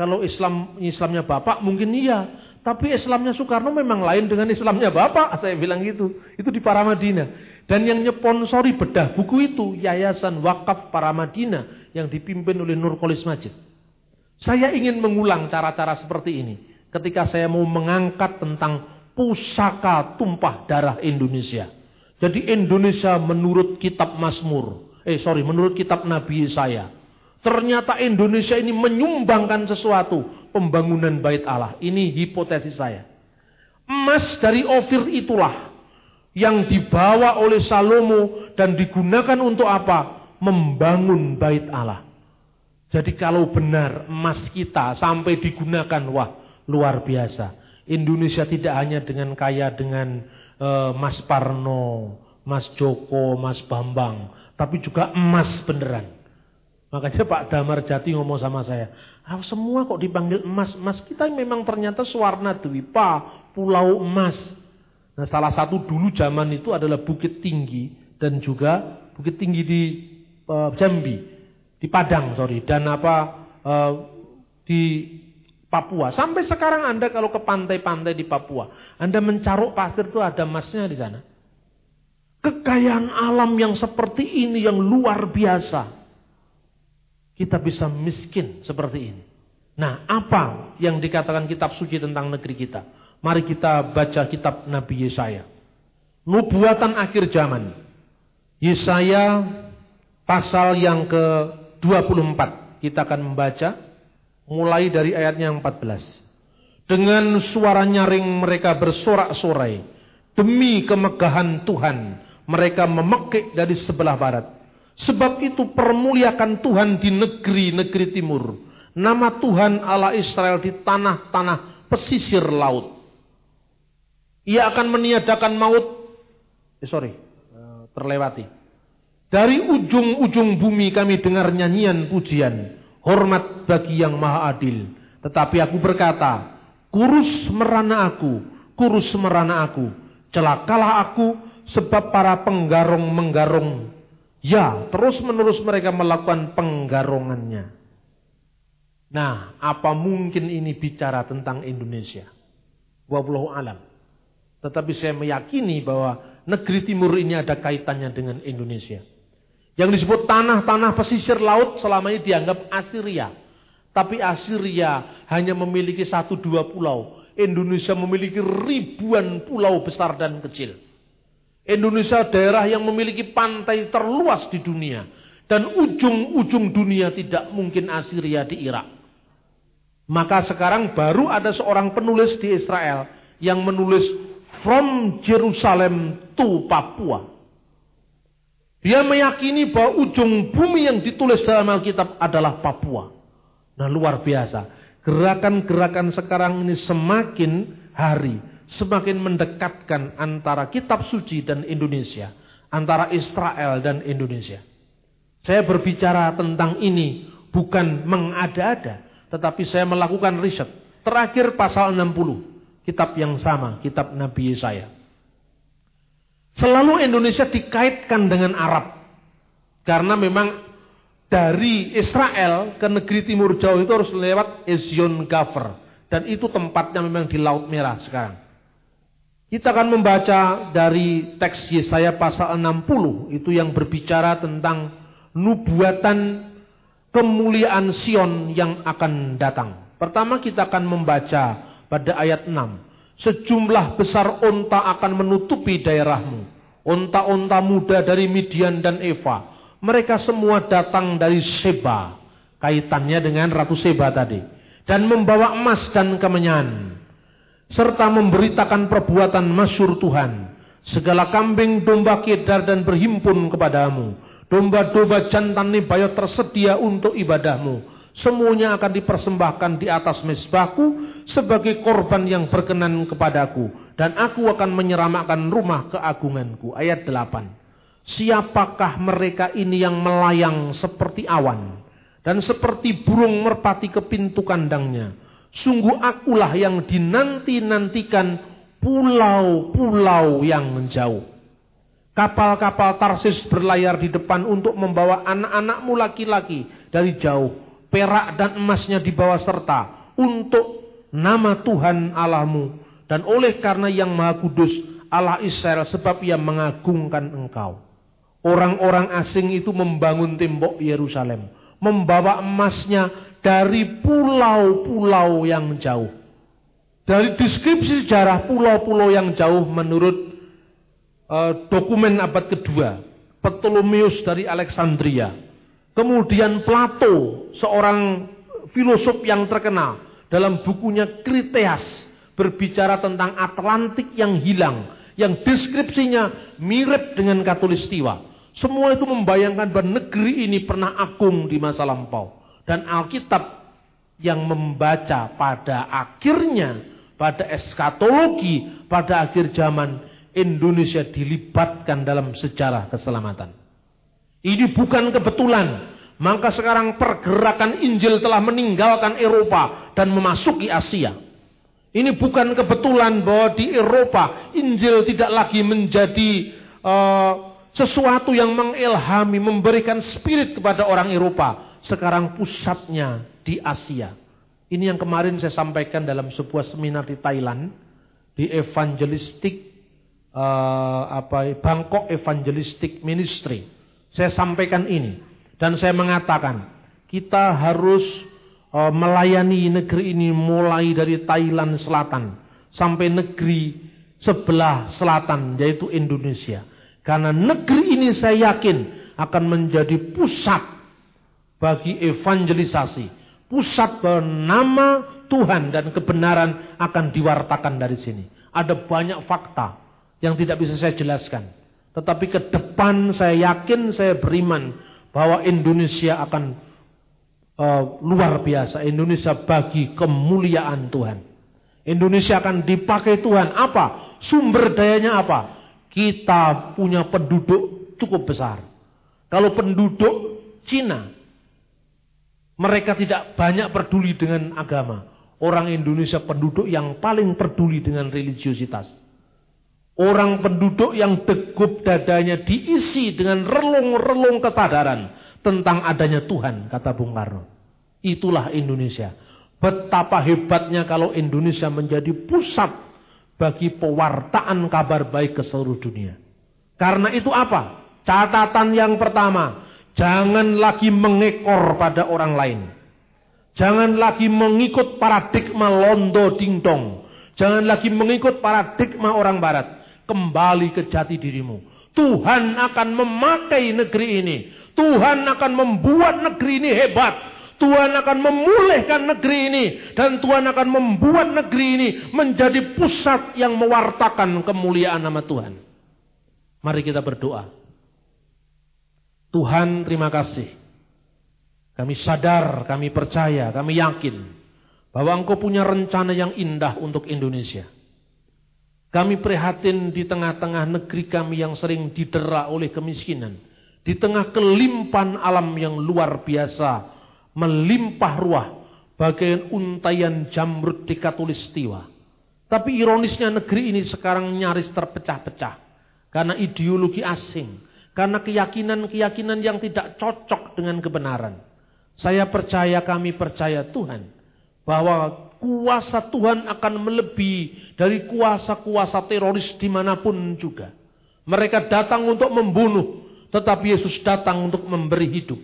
Kalau Islam Islamnya Bapak mungkin iya. Tapi Islamnya Soekarno memang lain dengan Islamnya Bapak. [LAUGHS] Saya bilang gitu. Itu di Paramadina. Dan yang nyeponsori bedah buku itu Yayasan Wakaf Paramadina yang dipimpin oleh Nurkolis Majid. Saya ingin mengulang cara-cara seperti ini ketika saya mau mengangkat tentang pusaka tumpah darah Indonesia. Jadi Indonesia menurut kitab Mazmur, eh sorry, menurut kitab Nabi saya. Ternyata Indonesia ini menyumbangkan sesuatu pembangunan bait Allah. Ini hipotesis saya. Emas dari Ofir itulah yang dibawa oleh Salomo dan digunakan untuk apa? Membangun bait Allah. Jadi kalau benar emas kita sampai digunakan, wah luar biasa. Indonesia tidak hanya dengan kaya dengan uh, Mas Parno, Mas Joko, Mas Bambang, tapi juga emas beneran. Makanya Pak Damar Jati ngomong sama saya, ah, semua kok dipanggil emas, emas kita memang ternyata Suwarna Dwipa, Pulau Emas. Nah salah satu dulu zaman itu adalah Bukit Tinggi dan juga Bukit Tinggi di uh, Jambi di Padang sorry dan apa uh, di Papua. Sampai sekarang Anda kalau ke pantai-pantai di Papua, Anda mencaruk pasir itu ada emasnya di sana. Kekayaan alam yang seperti ini yang luar biasa. Kita bisa miskin seperti ini. Nah, apa yang dikatakan kitab suci tentang negeri kita? Mari kita baca kitab Nabi Yesaya. Nubuatan akhir zaman. Yesaya pasal yang ke 24 kita akan membaca mulai dari ayatnya yang 14. Dengan suara nyaring mereka bersorak-sorai demi kemegahan Tuhan mereka memekik dari sebelah barat. Sebab itu permuliakan Tuhan di negeri-negeri timur. Nama Tuhan Allah Israel di tanah-tanah pesisir laut. Ia akan meniadakan maut. Eh, sorry, eh, terlewati. Dari ujung-ujung bumi kami dengar nyanyian pujian. Hormat bagi yang maha adil. Tetapi aku berkata, kurus merana aku, kurus merana aku. Celakalah aku sebab para penggarong menggarong. Ya, terus menerus mereka melakukan penggarongannya. Nah, apa mungkin ini bicara tentang Indonesia? Wallahu alam. Tetapi saya meyakini bahwa negeri timur ini ada kaitannya dengan Indonesia. Yang disebut tanah-tanah pesisir laut selama ini dianggap Assyria. Tapi Assyria hanya memiliki satu dua pulau. Indonesia memiliki ribuan pulau besar dan kecil. Indonesia daerah yang memiliki pantai terluas di dunia. Dan ujung-ujung dunia tidak mungkin Assyria di Irak. Maka sekarang baru ada seorang penulis di Israel yang menulis From Jerusalem to Papua. Dia meyakini bahwa ujung bumi yang ditulis dalam Alkitab adalah Papua. Nah luar biasa. Gerakan-gerakan sekarang ini semakin hari semakin mendekatkan antara kitab suci dan Indonesia. Antara Israel dan Indonesia. Saya berbicara tentang ini bukan mengada-ada. Tetapi saya melakukan riset. Terakhir pasal 60. Kitab yang sama. Kitab Nabi Yesaya. Selalu Indonesia dikaitkan dengan Arab. Karena memang dari Israel ke negeri Timur Jauh itu harus lewat Ezion Gaffer. Dan itu tempatnya memang di Laut Merah sekarang. Kita akan membaca dari teks Yesaya pasal 60. Itu yang berbicara tentang nubuatan kemuliaan Sion yang akan datang. Pertama kita akan membaca pada ayat 6. Sejumlah besar onta akan menutupi daerahmu. Onta-onta muda dari Midian dan Eva. Mereka semua datang dari Seba. Kaitannya dengan Ratu Seba tadi. Dan membawa emas dan kemenyan. Serta memberitakan perbuatan masyur Tuhan. Segala kambing domba kedar dan berhimpun kepadamu. Domba-domba jantan nebayot tersedia untuk ibadahmu. Semuanya akan dipersembahkan di atas mesbahku sebagai korban yang berkenan kepadaku dan aku akan menyeramakan rumah keagunganku. Ayat 8. Siapakah mereka ini yang melayang seperti awan dan seperti burung merpati ke pintu kandangnya? Sungguh akulah yang dinanti-nantikan pulau-pulau yang jauh. Kapal-kapal Tarsis berlayar di depan untuk membawa anak-anakmu laki-laki dari jauh. Perak dan emasnya dibawa serta untuk nama Tuhan Allahmu. Dan oleh karena yang maha kudus Allah Israel sebab ia mengagungkan engkau. Orang-orang asing itu membangun tembok Yerusalem. Membawa emasnya dari pulau-pulau yang jauh. Dari deskripsi sejarah pulau-pulau yang jauh menurut uh, dokumen abad kedua. Ptolemaeus dari Alexandria. Kemudian Plato, seorang filosof yang terkenal. Dalam bukunya Kriteas berbicara tentang Atlantik yang hilang. Yang deskripsinya mirip dengan Katulistiwa. Semua itu membayangkan bahwa negeri ini pernah agung di masa lampau. Dan Alkitab yang membaca pada akhirnya, pada eskatologi, pada akhir zaman, Indonesia dilibatkan dalam sejarah keselamatan. Ini bukan kebetulan. Maka sekarang pergerakan Injil telah meninggalkan Eropa dan memasuki Asia. Ini bukan kebetulan bahwa di Eropa Injil tidak lagi menjadi uh, sesuatu yang mengilhami, memberikan spirit kepada orang Eropa sekarang pusatnya di Asia. Ini yang kemarin saya sampaikan dalam sebuah seminar di Thailand di evangelistic uh, apa Bangkok Evangelistic Ministry. Saya sampaikan ini dan saya mengatakan kita harus uh, melayani negeri ini mulai dari Thailand selatan sampai negeri sebelah selatan yaitu Indonesia. Karena negeri ini saya yakin akan menjadi pusat bagi evangelisasi. Pusat bernama Tuhan dan kebenaran akan diwartakan dari sini. Ada banyak fakta yang tidak bisa saya jelaskan. Tetapi ke depan saya yakin, saya beriman bahwa Indonesia akan uh, luar biasa. Indonesia bagi kemuliaan Tuhan. Indonesia akan dipakai Tuhan. Apa? Sumber dayanya apa? Kita punya penduduk cukup besar. Kalau penduduk Cina mereka tidak banyak peduli dengan agama. Orang Indonesia penduduk yang paling peduli dengan religiositas. Orang penduduk yang degup dadanya diisi dengan relung-relung kesadaran tentang adanya Tuhan, kata Bung Karno. Itulah Indonesia. Betapa hebatnya kalau Indonesia menjadi pusat bagi pewartaan kabar baik ke seluruh dunia. Karena itu apa? Catatan yang pertama, Jangan lagi mengekor pada orang lain. Jangan lagi mengikut paradigma londo dingdong. Jangan lagi mengikut paradigma orang barat. Kembali ke jati dirimu. Tuhan akan memakai negeri ini. Tuhan akan membuat negeri ini hebat. Tuhan akan memulihkan negeri ini. Dan Tuhan akan membuat negeri ini menjadi pusat yang mewartakan kemuliaan nama Tuhan. Mari kita berdoa. Tuhan terima kasih. Kami sadar, kami percaya, kami yakin bahwa Engkau punya rencana yang indah untuk Indonesia. Kami prihatin di tengah-tengah negeri kami yang sering didera oleh kemiskinan. Di tengah kelimpahan alam yang luar biasa, melimpah ruah, bagian untayan jamrut di katulistiwa. Tapi ironisnya negeri ini sekarang nyaris terpecah-pecah. Karena ideologi asing karena keyakinan-keyakinan yang tidak cocok dengan kebenaran. Saya percaya, kami percaya Tuhan. Bahwa kuasa Tuhan akan melebihi dari kuasa-kuasa teroris di mana pun juga. Mereka datang untuk membunuh. Tetapi Yesus datang untuk memberi hidup.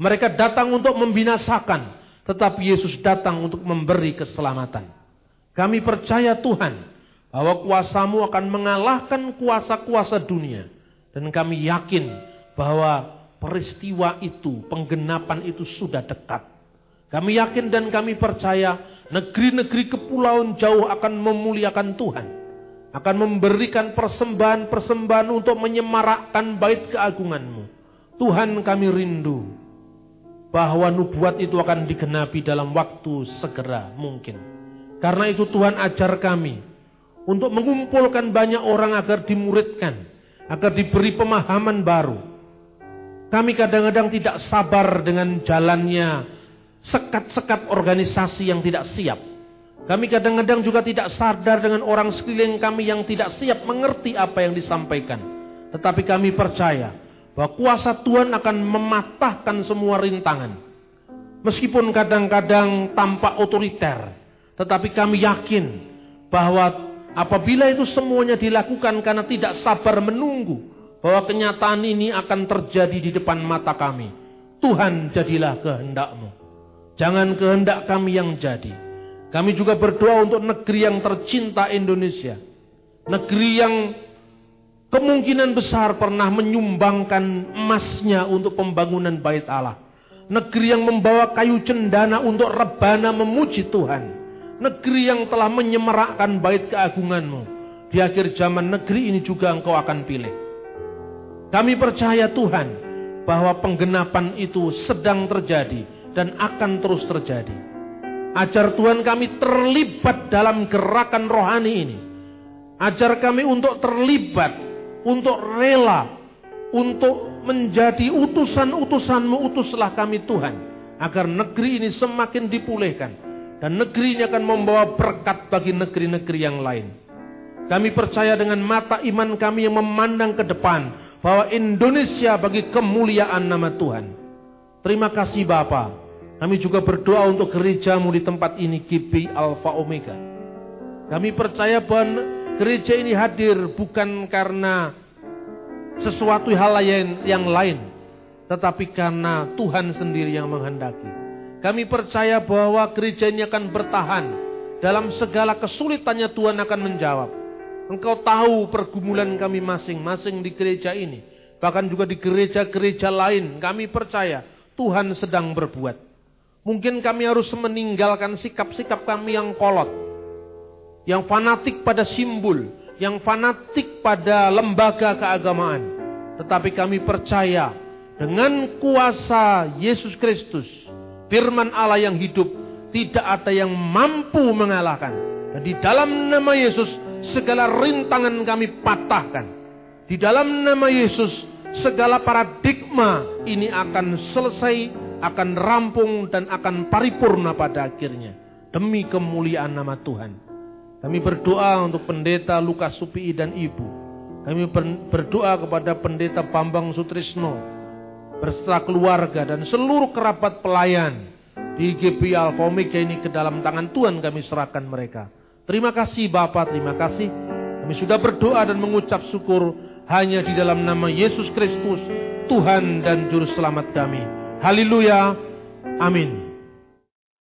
Mereka datang untuk membinasakan. Tetapi Yesus datang untuk memberi keselamatan. Kami percaya Tuhan bahwa kuasamu akan mengalahkan kuasa-kuasa dunia dan kami yakin bahwa peristiwa itu, penggenapan itu sudah dekat. Kami yakin dan kami percaya negeri-negeri kepulauan jauh akan memuliakan Tuhan. Akan memberikan persembahan-persembahan untuk menyemarakkan bait keagunganmu. Tuhan kami rindu bahwa nubuat itu akan digenapi dalam waktu segera mungkin. Karena itu Tuhan ajar kami untuk mengumpulkan banyak orang agar dimuridkan agar diberi pemahaman baru. Kami kadang-kadang tidak sabar dengan jalannya sekat-sekat organisasi yang tidak siap. Kami kadang-kadang juga tidak sadar dengan orang sekeliling kami yang tidak siap mengerti apa yang disampaikan. Tetapi kami percaya bahwa kuasa Tuhan akan mematahkan semua rintangan Meskipun kadang-kadang tampak otoriter, tetapi kami yakin bahwa apabila itu semuanya dilakukan karena tidak sabar menunggu bahwa kenyataan ini akan terjadi di depan mata kami. Tuhan jadilah kehendakmu. Jangan kehendak kami yang jadi. Kami juga berdoa untuk negeri yang tercinta Indonesia. Negeri yang kemungkinan besar pernah menyumbangkan emasnya untuk pembangunan bait Allah. Negeri yang membawa kayu cendana untuk rebana memuji Tuhan. Negeri yang telah menyemarakkan bait keagunganmu. Di akhir zaman negeri ini juga engkau akan pilih. Kami percaya Tuhan bahwa penggenapan itu sedang terjadi dan akan terus terjadi. Ajar Tuhan kami terlibat dalam gerakan rohani ini. Ajar kami untuk terlibat, untuk rela, untuk menjadi utusan-utusanmu, utuslah kami Tuhan. Agar negeri ini semakin dipulihkan. Dan negeri ini akan membawa berkat bagi negeri-negeri yang lain. Kami percaya dengan mata iman kami yang memandang ke depan. Bahwa Indonesia bagi kemuliaan nama Tuhan. Terima kasih Bapa. Kami juga berdoa untuk gerejamu di tempat ini GP Alpha Omega. Kami percaya bahwa gereja ini hadir bukan karena sesuatu hal yang, yang lain, tetapi karena Tuhan sendiri yang menghendaki. Kami percaya bahwa gereja ini akan bertahan dalam segala kesulitannya Tuhan akan menjawab. Engkau tahu pergumulan kami masing-masing di gereja ini, bahkan juga di gereja-gereja lain. Kami percaya Tuhan sedang berbuat. Mungkin kami harus meninggalkan sikap-sikap kami yang kolot, yang fanatik pada simbol, yang fanatik pada lembaga keagamaan. Tetapi kami percaya dengan kuasa Yesus Kristus, firman Allah yang hidup, tidak ada yang mampu mengalahkan. Dan di dalam nama Yesus, segala rintangan kami patahkan. Di dalam nama Yesus, segala paradigma ini akan selesai, akan rampung, dan akan paripurna pada akhirnya. Demi kemuliaan nama Tuhan. Kami berdoa untuk pendeta Lukas Supii dan Ibu. Kami berdoa kepada pendeta Bambang Sutrisno berserta keluarga dan seluruh kerabat pelayan di GP Alfa Omega ini ke dalam tangan Tuhan kami serahkan mereka. Terima kasih Bapak, terima kasih. Kami sudah berdoa dan mengucap syukur hanya di dalam nama Yesus Kristus, Tuhan dan Juru Selamat kami. Haleluya. Amin.